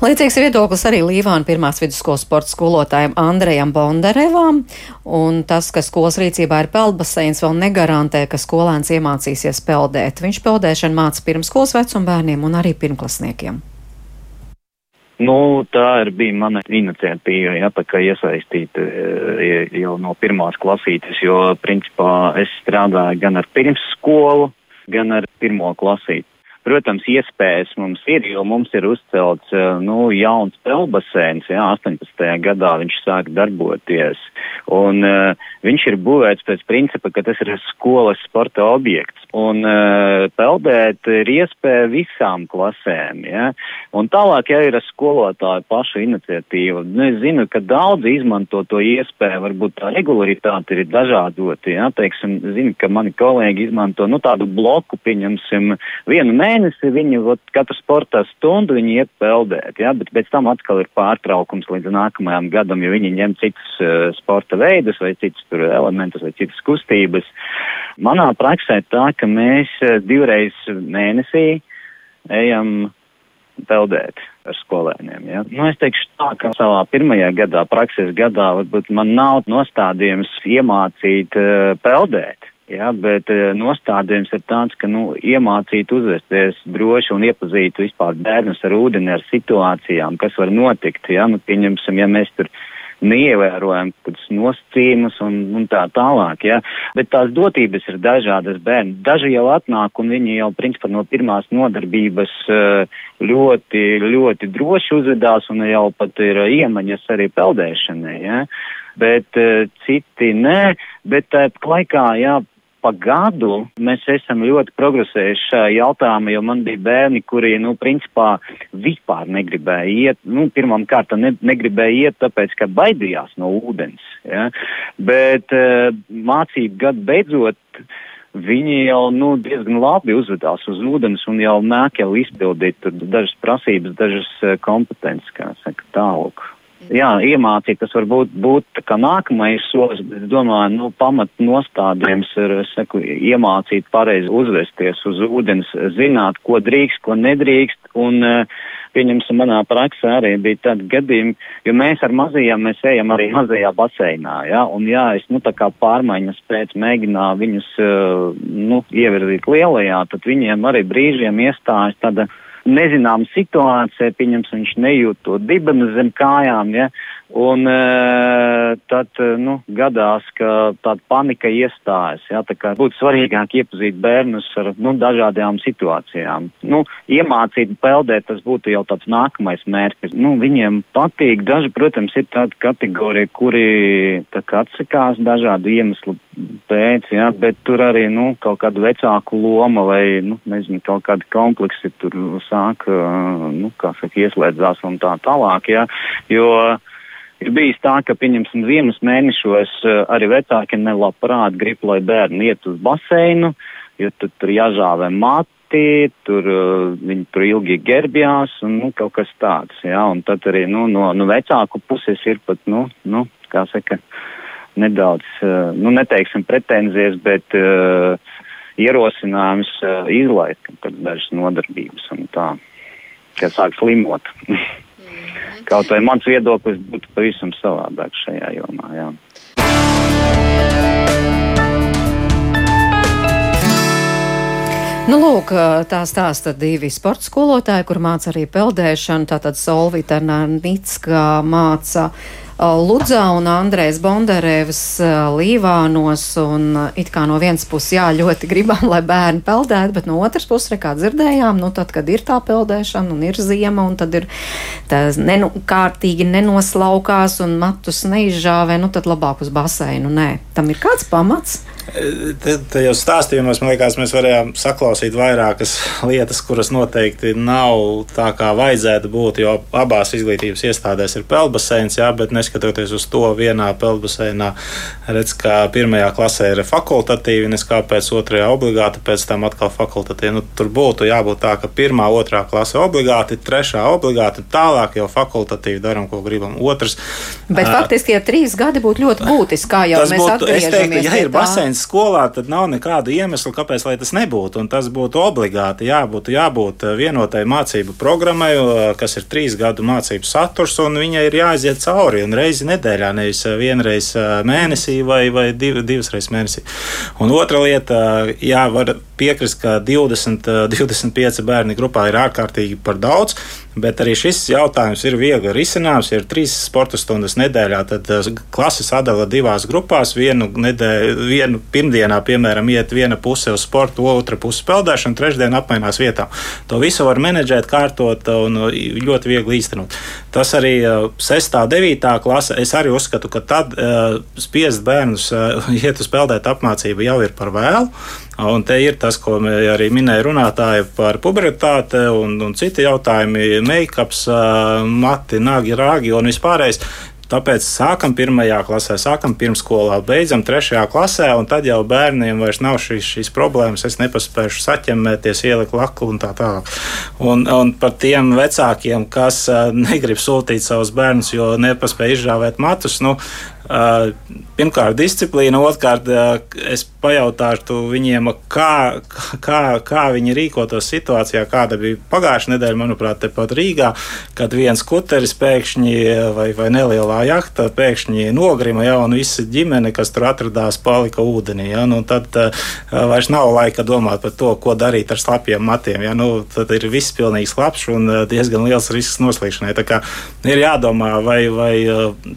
Līdzīgs viedoklis arī Līvāna pirmās vidusskolas sporta skolotājiem Andrejam Bonderevam, un tas, ka skolas rīcībā ir peldbaseins, vēl negarantē, ka skolēns iemācīsies peldēt. Viņš peldēšanu māca pirmskolas vecuma bērniem un arī pirmklasniekiem. Nu, tā ir bija mana iniciatīva, ja, tā kā iesaistīt e, jau no pirmās klasītes, jo, principā, es strādāju gan ar pirmsskolu, gan ar pirmo klasīti. Protams, iespējas mums ir, jo mums ir uzcelts eh, nu, jauns pelbasēns, jā, 18. gadā viņš sāk darboties. Un uh, viņš ir būvēts pēc principa, ka tas ir skolas sporta objekts. Un uh, peldēt ir iespēja visām klasēm. Ja? Un tālāk, ja ir skolotāju pašu iniciatīva, nu, es zinu, ka daudzi izmanto to iespēju, varbūt tā regularitāte ir dažādota. Ja? Teiksim, zinu, ka mani kolēģi izmanto nu, tādu bloku, pieņemsim, vienu mēnesi mēnesi viņi ot, katru sportā stundu viņi iet peldēt, ja, bet pēc tam atkal ir pārtraukums līdz nākamajam gadam, jo viņi ņem citus uh, sporta veidus vai citus tur elementus vai citas kustības. Manā praksē tā, ka mēs uh, divreiz mēnesī ejam peldēt ar skolēniem. Ja? Nu, es teikšu tā, ka savā pirmajā gadā, prakses gadā, varbūt man nav nostādījums iemācīt uh, peldēt. Jā, bet eh, nostādījums ir tāds, ka, nu, iemācīt uzvesties droši un iepazīt vispār bērnus ar ūdeni, ar situācijām, kas var notikt, jā, nu, pieņemsim, ja mēs tur neievērojam kādus nosacījumus un, un tā tālāk, jā. Bet tās dotības ir dažādas bērni. Daži jau atnāk un viņi jau, principā, no pirmās nodarbības eh, ļoti, ļoti droši uzvedās un jau pat ir iemaņas arī peldēšanai, jā. Bet uh, citi nē, bet tāpat laikā, jā, pa gadu mēs esam ļoti progresējuši šajā jautājumā, jo man bija bērni, kuri, nu, principā vispār negribēja iet, nu, pirmām kārtām ne, negribēja iet, tāpēc, ka baidījās no ūdens, ja? bet uh, mācību gadu beidzot, viņi jau nu, diezgan labi uzvedās uz ūdens un jau māk jau izpildīt dažas prasības, dažas uh, kompetences, kā saka, tālāk jā, iemācīt, tas varbūt būt kā nākamais solis, bet es domāju, nu, pamat nostādījums ir, es saku, iemācīt pareizi uzvesties uz ūdens, zināt, ko drīkst, ko nedrīkst, un, eh, pieņemsim, manā praksē arī bija tādi gadījumi, jo mēs ar mazajiem, mēs ejam arī mazajā baseinā, jā, un jā, es, nu, tā kā pārmaiņas pēc mēģināju viņus, eh, nu, ievirzīt lielajā, tad viņiem arī brīžiem iestājas tāda, nezināma situācija, pieņems, viņš nejūt to dibenu zem kājām, ja, Un e, tad, e, nu, gadās, ka tāda panika iestājas, jā, tā kā būtu svarīgāk iepazīt bērnus ar, nu, dažādām situācijām. Nu, iemācīt peldēt, tas būtu jau tāds nākamais mērķis. Nu, viņiem patīk, daži, protams, ir tāda kategorija, kuri tā kā atsakās dažādu iemeslu pēc, jā, bet tur arī, nu, kaut kāda vecāku loma vai, nu, nezinu, kaut kādi kompleksi tur sāk, nu, kā saka, ieslēdzās un tā tālāk, jā, jo, Ir bijis tā, ka, pieņemsim, ziemas mēnešos eh, arī vecāki nelabprāt grib, lai bērni iet uz baseinu, jo tad tur jāžāvē mati, tur uh, viņi tur ilgi gerbjās un, nu, kaut kas tāds, jā, un tad arī, nu, no, no vecāku puses ir pat, nu, nu, kā saka, nedaudz, uh, nu, neteiksim pretenzijas, bet uh, ierosinājums uh, izlaist dažas nodarbības un tā, ka sāk slimot. Kaut vai mans viedoklis būtu pavisam savādāk šajā jomā. Jā. Nu, lūk, tā stāsta divi sporta skolotāji, kur māca arī peldēšanu. Tātad Solvita Nicka māca Ludzā un Andrēs Bondarēvs Līvānos. Un it kā no vienas puses, jā, ļoti gribam, lai bērni peldētu, bet no otras puses, kā dzirdējām, nu tad, kad ir tā peldēšana un ir ziema, un tad ir tas nenu, kārtīgi nenoslaukās un matus neizžāvē, nu tad labāk uz baseinu. Nē, tam ir kāds pamats. Tajos stāstījumos, man liekas, mēs varējām saklausīt vairākas lietas, kuras noteikti nav tā, kā vajadzētu būt. Jo abās izglītības iestādēs ir peldbaseins, jā, bet neskatoties uz to, vienā peldbaseinā redz, ka pirmajā klasē ir fakultatīvi, nes kāpēc otrajā obligāti, pēc tam atkal fakultatīvi. Nu, tur būtu jābūt tā, ka pirmā, otrā klase obligāti, trešā obligāti, tālāk jau fakultatīvi darām, ko gribam. Otrs. Bet uh, faktiski, ja trīs gadi būtu ļoti būtiski, kā jau mēs būtu, atgriežamies. Teiktu, ja ir baseins skolā, tad nav nekādu iemeslu, kāpēc tas nebūtu. Un tas būtu obligāti jābūt, jābūt vienotai mācību programmai, kas ir trīs gadu mācību saturs, un viņai ir jāiziet cauri un reizi nedēļā, nevis vienreiz mēnesī vai, vai div, divas reizes mēnesī. Un otra lieta, jā, var piekrist, ka 20, 25 bērni grupā ir ārkārtīgi par daudz. Bet arī šis jautājums ir viegli risināms. Ja ir trīs sporta stundas nedēļā, tad klase sadala divās grupās. Vienu, nedēļu, vienu pirmdienā, piemēram, iet viena puse uz sportu, otra puse peldēšanu, trešdien apmainās vietām. To visu var menedžēt, kārtot un ļoti viegli īstenot. Tas arī 6. un 9. klase. Es arī uzskatu, ka tad spiest bērnus iet uz peldēt apmācību jau ir par vēlu. Un te ir tas, ko arī minēja runātāji par pubertāti un, un citi jautājumi - make-ups, mati, nagi, rāgi un vispārējais. Tāpēc sākam pirmajā klasē, sākam pirmsskolā, beidzam trešajā klasē, un tad jau bērniem vairs nav šīs, šīs problēmas. Es nepaspēju saķemmēties, ielikt laklu un tā tālāk. Un, un par tiem vecākiem, kas negrib sūtīt savus bērnus, jo nepaspēja izžāvēt matus, nu, Pirmkārt, disciplīna, otrkārt, es pajautāšu viņiem, kā, kā, kā viņi rīkotos situācijā, kāda bija pagājušā nedēļa, manuprāt, tepat Rīgā, kad viens kuteris pēkšņi vai, vai nelielā jahta pēkšņi nogrima, ja, un visa ģimene, kas tur atradās, palika ūdenī. Ja, nu, tad uh, vairs nav laika domāt par to, ko darīt ar slapjiem matiem. Ja, nu, tad ir viss pilnīgi slapjš un diezgan liels risks noslīkšanai. Tā kā ir jādomā, vai, vai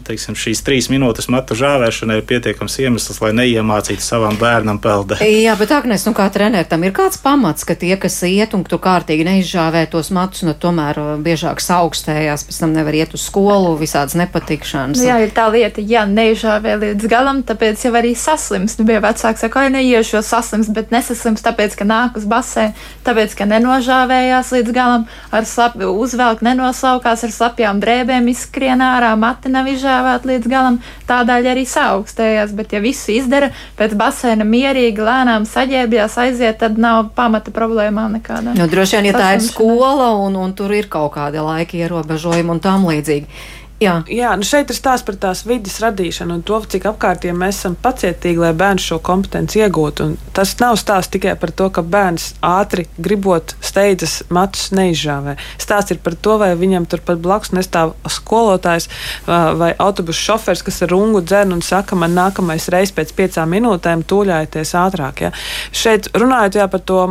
teiksim, šīs trīs minūtes tas matu žāvēšanai ir pietiekams iemesls, lai neiemācītu savam bērnam peldēt. Jā, bet Agnēs, nu kā trenerim tam ir kāds pamats, ka tie, kas iet un tu kārtīgi neizžāvē tos matus, nu tomēr uh, biežāk saukstējās, pēc tam nevar iet uz skolu, visādas nepatikšanas. Jā, ir tā lieta, ja neizžāvē līdz galam, tāpēc jau arī saslims. Nu, bija vecāks, saka, ai, neiešu saslims, bet nesaslims tāpēc, ka nāk uz basē, tāpēc, ka nenožāvējās līdz galam, ar slapi uzvelk, nenoslaukās ar slapjām drēbēm, izskrien ārā, mati nav izžāvēt līdz galam tādēļ arī saaugstējās. Bet, ja visu izdara pēc baseina mierīgi, lēnām saģērbjās, aiziet, tad nav pamata problēmām nekādā. Nu, droši vien, ja tā ir skola un, un tur ir kaut kādi laika ierobežojumi un tam līdzīgi. Jā, Jā nu šeit ir stāsts par tās vidas radīšanu un to, cik apkārtiem mēs esam pacietīgi, lai bērns šo kompetenci iegūtu. Un tas nav stāsts tikai par to, ka bērns ātri gribot steidzas matus neizžāvē. Stāsts ir par to, vai viņam turpat blakus nestāv skolotājs vai autobusu šofers, kas ar rungu dzen un saka, man nākamais reizes pēc piecām minūtēm tūļājieties ātrāk. Ja. Šeit runājot jā, par to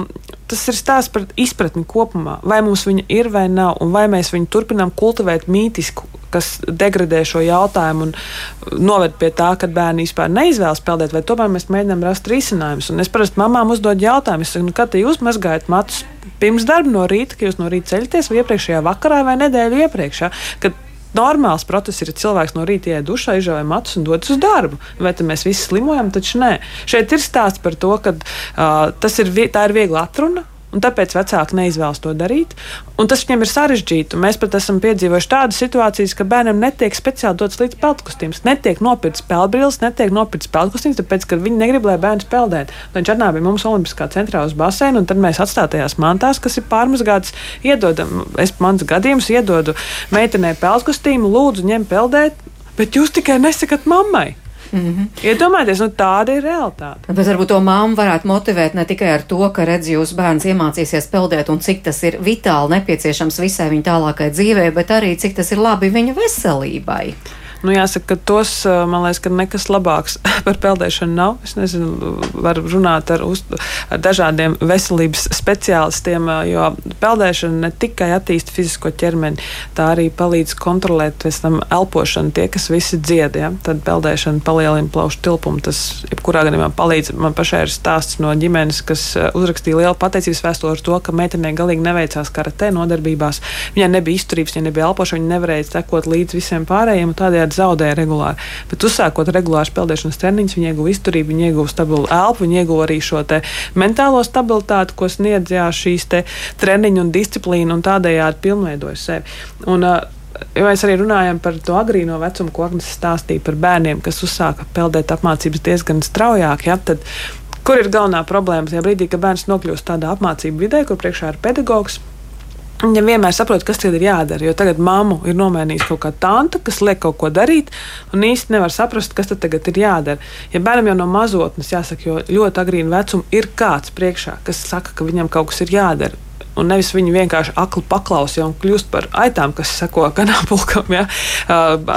tas ir stāsts par izpratni kopumā. Vai mums viņa ir vai nav, un vai mēs viņu turpinām kultivēt mītisku, kas degradē šo jautājumu un noved pie tā, ka bērni vispār neizvēlas peldēt, vai tomēr mēs mēģinām rast risinājumus. Un es parasti mamām uzdodu jautājumu, saku, nu, kad jūs mazgājat matus pirms darba no rīta, ka jūs no rīta ceļaties, vai iepriekšējā vakarā, vai nedēļu iepriekš. Ja? Normāls process ir, ja cilvēks no rīta ienāk dušā, izžāja matus un dodas uz darbu. Vai mēs visi slimojam? Taču nē. Šeit ir stāsts par to, ka uh, ir, tā ir viegla atruna Un tāpēc vecāki neizvēlas to darīt. Un tas viņiem ir sarežģīti. Mēs pat esam piedzīvojuši tādas situācijas, ka bērnam netiek speciāli dots līdz peldkostīms. Netiek nopirkts peldbrīlis, netiek nopirkts peldkostīms, tāpēc, ka viņi negrib, lai bērns peldētu. Viņš atnāk pie mums Olimpiskā centrā uz basēnu, un tad mēs atstātajās mantās, kas ir pārmazgātas, iedodam, es mans gadījums iedodu meitenei peldkostīmu, lūdzu, ņem peldēt, bet jūs tikai nesakat mammai. Mm -hmm. Iedomājieties, nu, tāda ir realitāte. Bet varbūt to māmu varētu motivēt ne tikai ar to, ka redz, jūs bērns iemācīsies peldēt un cik tas ir vitāli nepieciešams visai viņa tālākai dzīvē, bet arī cik tas ir labi viņa veselībai. Nu, jāsaka, ka tos, man liekas, ka nekas labāks par peldēšanu nav. Es nezinu, var runāt ar, uz, ar dažādiem veselības speciālistiem, jo peldēšana ne tikai attīsta fizisko ķermeni, tā arī palīdz kontrolēt pēc tam elpošanu. Tie, kas visi dzied, ja? tad peldēšana palielina plaušu tilpumu. Tas, jebkurā gadījumā, palīdz. Man pašai ir stāsts no ģimenes, kas uzrakstīja lielu pateicības vēstuli ar to, ka meitenei galīgi neveicās karatē nodarbībās. Viņai nebija izturības, viņai nebija elpošana, viņa nevarēja sekot līdz visiem pārējiem tādējādi zaudēja regulāri. Bet uzsākot regulārs peldēšanas treniņus, viņa ieguva izturību, viņa ieguva stabilu elpu, viņa ieguva arī šo mentālo stabilitāti, ko sniedz jā, šīs treniņu un disciplīnu un tādējādi pilnveidoja sevi. Un, uh, Jo mēs arī runājam par to agrīno vecumu, ko Agnēs stāstīja par bērniem, kas uzsāka peldēt apmācības diezgan straujāk. Ja, tad, kur ir galvenā problēma? Tajā brīdī, kad bērns nokļūst tādā apmācību vidē, kur priekšā ir pedagogs, Viņa vienmēr saprot, kas ir jādara. Jo tagad mammu ir nomainījusi kaut kāda tanta, kas liek kaut ko darīt, un īsti nevar saprast, kas tagad ir jādara. Ja bērnam jau no mazotnes, jāsaka, jo ļoti agrīna vecuma ir kāds priekšā, kas saka, ka viņam kaut kas ir jādara. Un nevis viņi vienkārši akli paklausīja un kļūst par aitām, kas seko kanāpulkam, ja,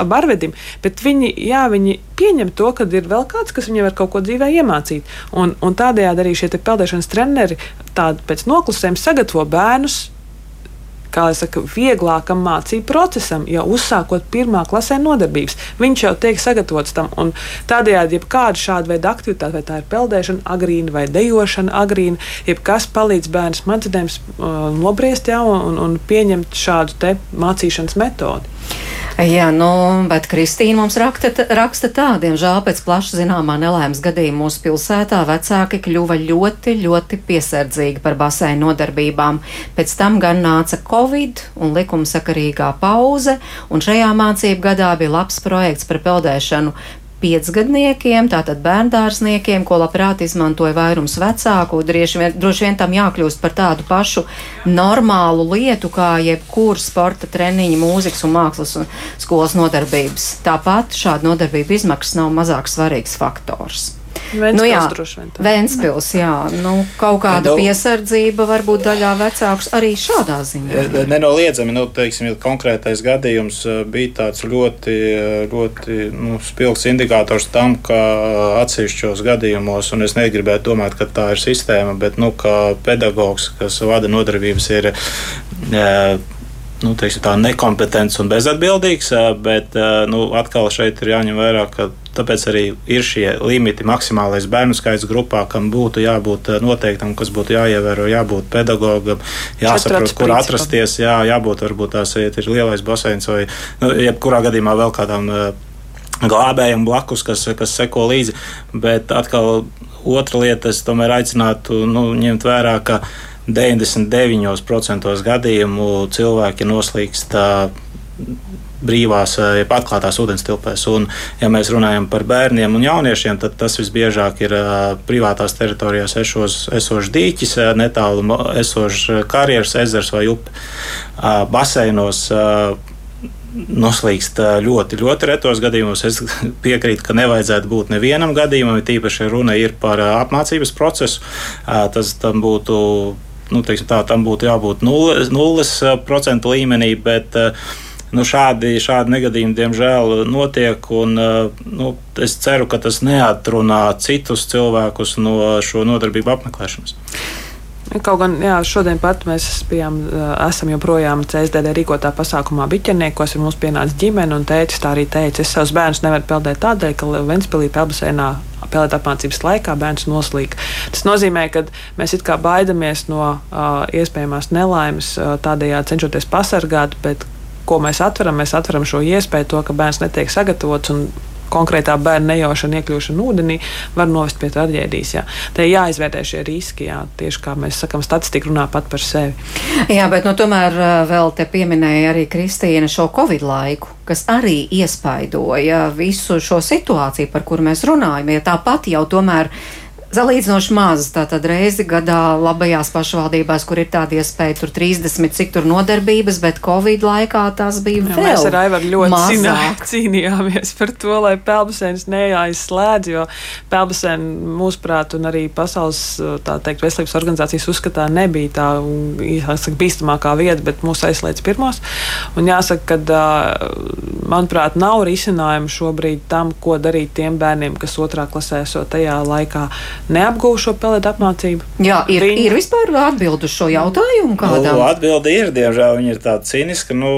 barvedim. Bet viņi, jā, viņi pieņem to, ka ir vēl kāds, kas viņiem var kaut ko dzīvē iemācīt. Un, un tādējādi arī šie peldēšanas treneri pēc noklusējuma sagatavo bērnus kā jau saka, vieglākam mācību procesam, jau uzsākot pirmā klasē nodarbības. Viņš jau tiek sagatavots tam. Tādējādi, jebkāda šāda veida aktivitāte, vai tā ir peldēšana, agrīna vai dejošana, agrīna, jebkas palīdz bērnu smadzenēm uh, nobriest jau un, un pieņemt šādu mācīšanas metodi. Jā, nu, bet Kristīna mums rakta, raksta tā, diemžēl pēc plaši zināmā nelēmas gadījuma mūsu pilsētā vecāki kļuva ļoti, ļoti piesardzīgi par baseinu nodarbībām. Pēc tam gan nāca Covid un likumsakarīgā pauze, un šajā mācību gadā bija labs projekts par peldēšanu piecgadniekiem, tātad bērndārzniekiem, ko labprāt izmantoja vairums vecāku. Droši vien, droši vien tam jākļūst par tādu pašu normālu lietu, kā jebkura sporta treniņa, mūzikas un mākslas un skolas nodarbības. Tāpat šāda nodarbība izmaksas nav mazāk svarīgs faktors. Ventspils, nu, jā, Ventspils, jā, nu, kaut kāda nu, piesardzība varbūt daļā vecākus arī šādā ziņā. Nenoliedzami, nu, teiksim, ja konkrētais gadījums eh, bija tāds ļoti, eh, ļoti nu, spilgts indikators tam, ka atsevišķos gadījumos, un es negribētu domāt, ka tā ir sistēma, bet, nu, ka pedagogs, kas vada nodarbības, ir. Uh, nu, teiksim, tā nekompetents un bezatbildīgs, bet nu, atkal šeit ir jāņem vērā, ka tāpēc arī ir šie limiti, maksimālais bērnu skaits grupā, kam būtu jābūt noteiktam, kas būtu jāievēro, jābūt pedagogam, jāsaprot, kur atrasties, jā, jābūt varbūt tās ir lielais baseins vai nu, jebkurā gadījumā vēl kādām glābējiem blakus, kas, kas seko līdzi. Bet atkal otra lieta, es tomēr aicinātu nu, ņemt vērā, ka 99% gadījumu cilvēki noslīkst brīvās, jeb atklātās ūdens tilpēs. Un, ja mēs runājam par bērniem un jauniešiem, tad tas visbiežāk ir privātās teritorijās esošs dīķis, netālu esošs karjeras ezers vai upe. Baseinos noslīkst ļoti, ļoti retos gadījumos. Es piekrītu, ka nevajadzētu būt nevienam gadījumam, tīpaši runa ir par apmācības procesu. Tas tam būtu nu, tā, tam būtu jābūt nulles, nulles procentu līmenī, bet nu, šādi, šādi negadījumi diemžēl notiek. Un, nu, es ceru, ka tas neatrunā citus cilvēkus no šo nodarbību apmeklēšanas. Kaut gan jā, šodien pat mēs bijām, esam joprojām CSDD rīkotā pasākumā biķerniekos, ir mums pienāca ģimene un tētis tā arī teica, es savus bērnus nevaru peldēt tādēļ, ka Ventspilī pelbasēnā peldēt apmācības laikā bērns noslīd. Tas nozīmē, ka mēs it kā baidamies no uh, iespējamās nelaimes, uh, tādējādi cenšoties pasargāt, bet ko mēs atveram? Mēs atveram šo iespēju, to, ka bērns netiek sagatavots un konkrētā bērna nejaušana, iekļūšana ūdenī var novest pie traģēdijas. Jā. Te jāizvērtē šie riski, jā, tieši kā mēs sakām, statistika runā pat par sevi. Jā, bet nu, tomēr vēl te pieminēja arī Kristīna šo Covid laiku, kas arī iespaidoja visu šo situāciju, par kuru mēs runājam. Ja tāpat jau tomēr Salīdzinoši maz, tātad reizi gadā labajās pašvaldībās, kur ir tāda iespēja, tur 30, cik tur nodarbības, bet Covid laikā tas bija Jā, vēl Mēs ar Aivaru ļoti mazāk. cīnījāmies par to, lai pelbasēns neaizslēdz, jo pelbasēna mūsuprāt un arī pasaules, tā teikt, veselības organizācijas uzskatā nebija tā, jāsaka, bīstamākā vieta, bet mūs aizslēdz pirmos. Un jāsaka, ka, manuprāt, nav risinājumu šobrīd tam, ko darīt tiem bērniem, kas otrā klasē esot tajā laikā neapgūšu šo pelētu apmācību. Jā, ir, Viņi... ir vispār atbildi uz šo jautājumu kādam? Nu, atbildi ir, diemžēl viņi ir tādi cīniski, nu,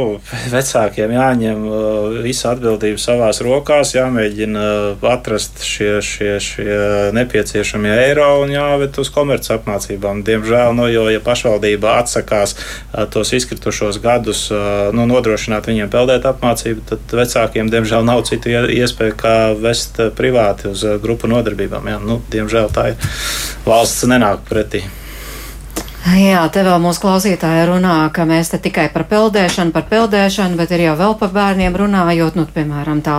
vecākiem jāņem uh, visa atbildība savās rokās, jāmēģina uh, atrast šie, šie, šie nepieciešamie eiro un jāved uz komerc apmācībām. Diemžēl, nu, jo, ja pašvaldība atsakās uh, tos izkritušos gadus nu, nodrošināt viņiem peldēt apmācību, tad vecākiem, diemžēl, nav citu iespēju kā vest privāti uz grupu nodarbībām. Jā, nu, diemžēl tā ir. Valsts nenāk pretī. Jā, te vēl mūsu klausītāji runā, ka mēs te tikai par peldēšanu, par peldēšanu, bet ir jau vēl par bērniem runājot, nu, piemēram, tā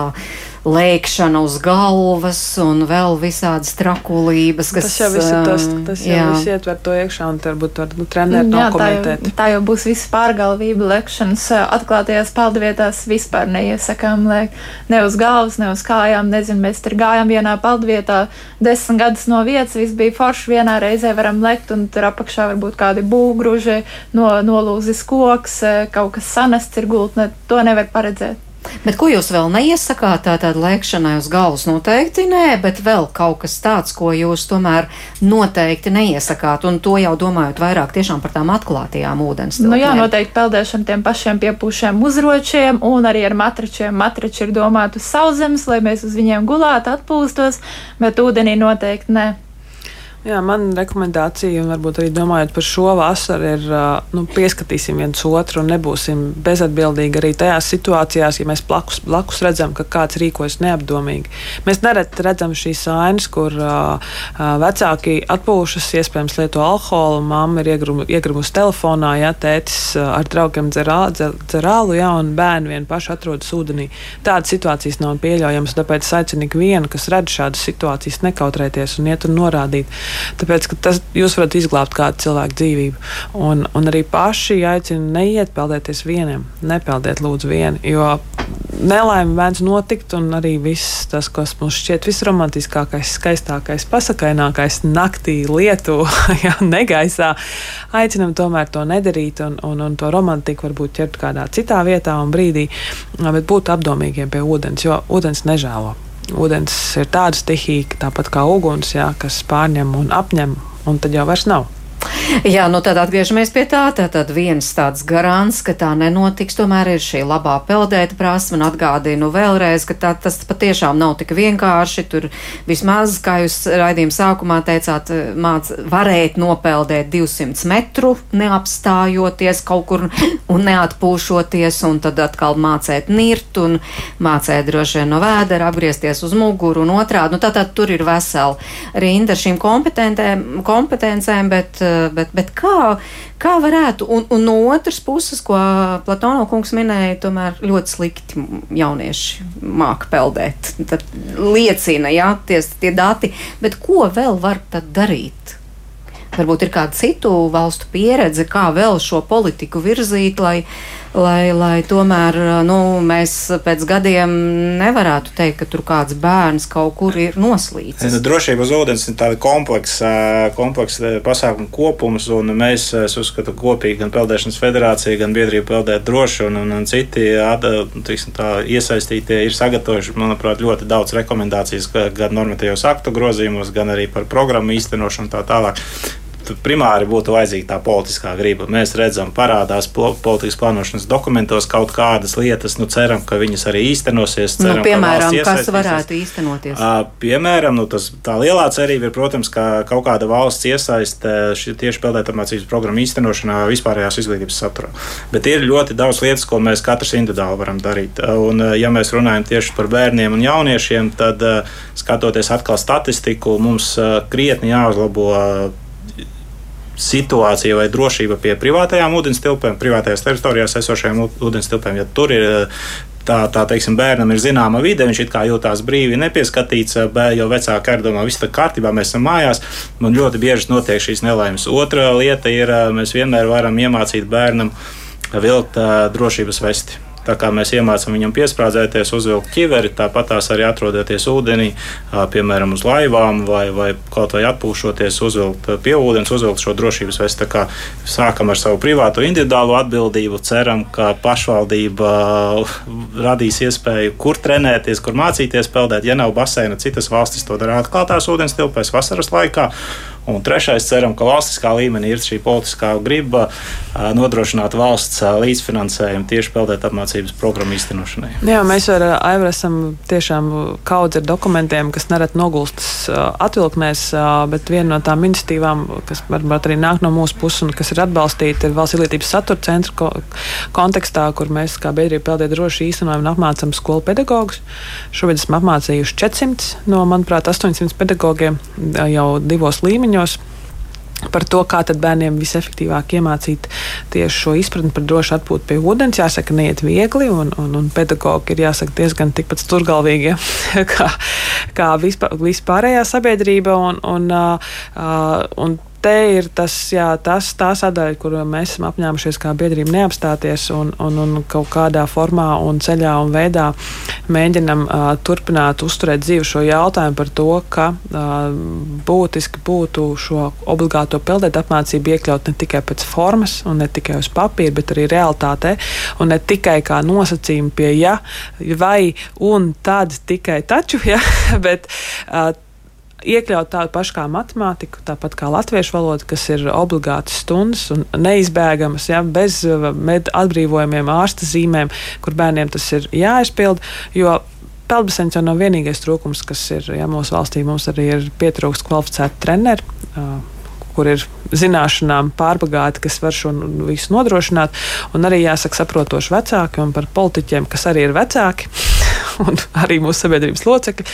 lēkšana uz galvas un vēl visādas trakulības. Kas, tas jau viss ir tas, tas jau viss ietver to iekšā un varbūt var nu, trenēt jā, nokomentēt. Tā jau, tā jau būs viss pārgalvība lēkšanas atklātajās peldvietās vispār neiesakām lēkt. Ne uz galvas, ne uz kājām, nezinu, mēs tur gājām vienā peldvietā desmit gadus no vietas, viss bija forši, vienā reizē varam lekt un tur apakšā varbūt kādi būgruži, no, nolūzis koks, kaut kas sanests ir gultne, to nevar paredzēt. Bet ko jūs vēl neiesakāt? Tātad lēkšanai uz galvas noteikti nē, bet vēl kaut kas tāds, ko jūs tomēr noteikti neiesakāt. Un to jau domājot vairāk tiešām par tām atklātajām ūdens. Nu jā, noteikti peldēšana tiem pašiem piepūšiem uzročiem un arī ar matračiem. Matrači ir domāti uz sauszemes, lai mēs uz viņiem gulētu, atpūstos, bet ūdenī noteikti nē. Jā, man rekomendācija, un varbūt arī domājot par šo vasaru, ir nu, pieskatīsim viens otru un nebūsim bezatbildīgi arī tajās situācijās, ja mēs blakus, blakus redzam, ka kāds rīkojas neapdomīgi. Mēs nereti redzam šīs ainas, kur uh, vecāki atpūšas, iespējams, lieto alkoholu, mamma ir iegrimusi telefonā, ja tētis ar draugiem dzer ālu, ja, un bērni vien paši atrodas ūdenī. Tādas situācijas nav pieļaujamas, tāpēc aicinu ikvienu, kas redz šādas situācijas, nekautrēties un iet un norādīt. Tāpēc, tas jūs varat izglābt kādu cilvēku dzīvību. Un, un arī paši aicinu neiet peldēties vienam, nepeldiet lūdzu vieni, jo nelaime mēdz notikt, un arī viss tas, kas mums šķiet visromantiskākais, skaistākais, pasakainākais naktī, lietu, jā, negaisā, aicinam tomēr to nedarīt un, un, un to romantiku varbūt ķert kādā citā vietā un brīdī, bet būt apdomīgiem pie ūdens, jo ūdens nežēlo. Vodens ir tāda stihija, tāpat kā uguns, jā, kas pārņem un apņem, un tad jau vairs nav. Jā, nu tad atgriežamies pie tā. Tad viens tāds garants, ka tā nenotiks, tomēr ir šī labā peldēta prasme. Un atgādinu vēlreiz, ka tā, tas patiešām nav tik vienkārši. Tur vismaz, kā jūs raidījuma sākumā teicāt, māc, varēt nopeldēt 200 metru, neapstājoties kaut kur un neatpūšoties, un tad atkal mācēt nirt un mācēt droši vien no vēdera, apgriezties uz muguru un otrādi. Nu, tātad tur ir vesela rinda šīm kompetencēm, bet bet, bet kā, kā varētu, un, un no otras puses, ko Platono kungs minēja, tomēr ļoti slikti jaunieši māca peldēt. Tad liecina, jā, tie, tie dati, bet ko vēl var tad darīt? Varbūt ir kāda citu valstu pieredze, kā vēl šo politiku virzīt, lai, lai, lai tomēr nu, mēs pēc gadiem nevarētu teikt, ka tur kāds bērns kaut kur ir noslīcis. Nu, drošība uz ūdens ir tāda kompleksa, kompleksa pasākuma kopums, un mēs, es uzskatu, kopīgi gan Peldēšanas federācija, gan biedrība Peldēt droši un, un, un citi tiksim, tā, iesaistītie ir sagatavojuši, manuprāt, ļoti daudz rekomendācijas gan normatīvos aktu grozījumos, gan arī par programmu īstenošanu tā tālāk primāri būtu vajadzīga tā politiskā griba. Mēs redzam, parādās politikas plānošanas dokumentos kaut kādas lietas, nu ceram, ka viņas arī īstenosies. Nu, ceram, nu, piemēram, kas varētu īstenoties? Uh, piemēram, nu, tas, tā lielā cerība ir, protams, ka kaut kāda valsts iesaiste tieši peldētāmācības programmu īstenošanā vispārējās izglītības saturā. Bet ir ļoti daudz lietas, ko mēs katrs individuāli varam darīt. Un, ja mēs runājam tieši par bērniem un jauniešiem, tad skatoties atkal statistiku, mums krietni jāuzlabo situācija vai drošība pie privātajām ūdens tilpēm, privātajās teritorijās esošajām ūdens tilpēm. Ja tur ir tā, tā teiksim, bērnam ir zināma vide, viņš it kā jūtās brīvi, nepieskatīts, jo vecāki ir domā, viss tā kārtībā, mēs esam mājās, un ļoti bieži notiek šīs nelaimes. Otra lieta ir, mēs vienmēr varam iemācīt bērnam vilkt drošības vesti. Tā kā mēs iemācām viņam piesprādzēties, uzvilkt ķiveri, tāpat tās arī atrodoties ūdenī, piemēram, uz laivām vai, vai kaut vai atpūšoties, uzvilkt pie ūdens, uzvilkt šo drošības vesti. Tā kā sākam ar savu privāto individuālo atbildību, ceram, ka pašvaldība radīs iespēju, kur trenēties, kur mācīties peldēt. Ja nav baseina, citas valstis to dara atklātās ūdens tilpēs vasaras laikā. Un trešais, ceram, ka valstiskā līmenī ir šī politiskā griba nodrošināt valsts līdzfinansējumu tieši peldēt apmācības programmu īstenošanai. Jā, mēs ar Aivaru esam tiešām kaudz ar dokumentiem, kas nereti nogulstas atvilknēs, bet viena no tām iniciatīvām, kas varbūt arī nāk no mūsu puses un kas ir atbalstīta, ir valsts izglītības satura centra ko kontekstā, kur mēs kā biedrība peldēt droši īstenojam un apmācam skolu pedagogus. Šobrīd esam apmācījuši 400 no, manuprāt, 800 pedagogiem jau divos līmeņos līmeņos par to, kā bērniem visefektīvāk iemācīt tieši šo izpratni par drošu atpūtu pie ūdens. Jāsaka, neiet viegli, un, un, un pedagogi ir jāsaka diezgan tikpat sturgalvīgi ja, kā, kā vispār, vispārējā sabiedrība. Un, un, uh, un te ir tas, jā, tas, tā sadaļa, kur mēs esam apņēmušies kā biedrība neapstāties un, un, un kaut kādā formā un ceļā un veidā mēģinam uh, turpināt uzturēt dzīvu šo jautājumu par to, ka uh, būtiski būtu šo obligāto peldēt apmācību iekļaut ne tikai pēc formas un ne tikai uz papīra, bet arī realitātē un ne tikai kā nosacījumi pie ja, vai un tad tikai taču, ja, bet uh, iekļaut tādu pašu kā matemātiku, tāpat kā latviešu valoda, kas ir obligātas stundas un neizbēgamas, ja, bez uh, atbrīvojumiem, ārsta zīmēm, kur bērniem tas ir jāizpild. Peldbaseins jau nav vienīgais trūkums, kas ir ja, mūsu valstī. Mums arī ir pietrūkst kvalificētu treneru. Uh, kur ir zināšanām pārbagāti, kas var šo visu nodrošināt, un arī jāsaka saprotoši vecāki un par politiķiem, kas arī ir vecāki. un arī mūsu sabiedrības locekļi.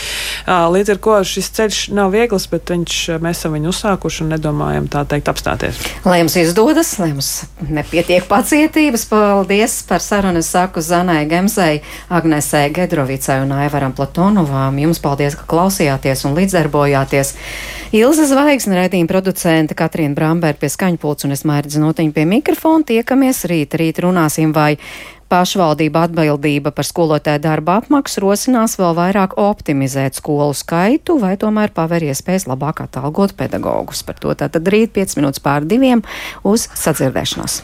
Līdz ar to šis ceļš nav viegls, bet viņš, mēs esam viņu uzsākuši un nedomājam tā teikt apstāties. Lai jums izdodas, lai jums nepietiek pacietības, paldies par sarunu. Es saku Zanai Gemzei, Agnesē Gedrovicai un Aivaram Platonovām. Jums paldies, ka klausījāties un līdzdarbojāties. Ilza Zvaigzne, raidījuma producente Katrīna Bramberga pie skaņpults un es mērķi notiņu pie mikrofona. Tiekamies rīt, rīt runāsim vai pašvaldība atbildība par skolotāju darba apmaksu rosinās vēl vairāk optimizēt skolu skaitu vai tomēr paver iespējas labāk atalgot pedagogus. Par to tātad rīt 5 minūtes pār diviem uz sadzirdēšanos.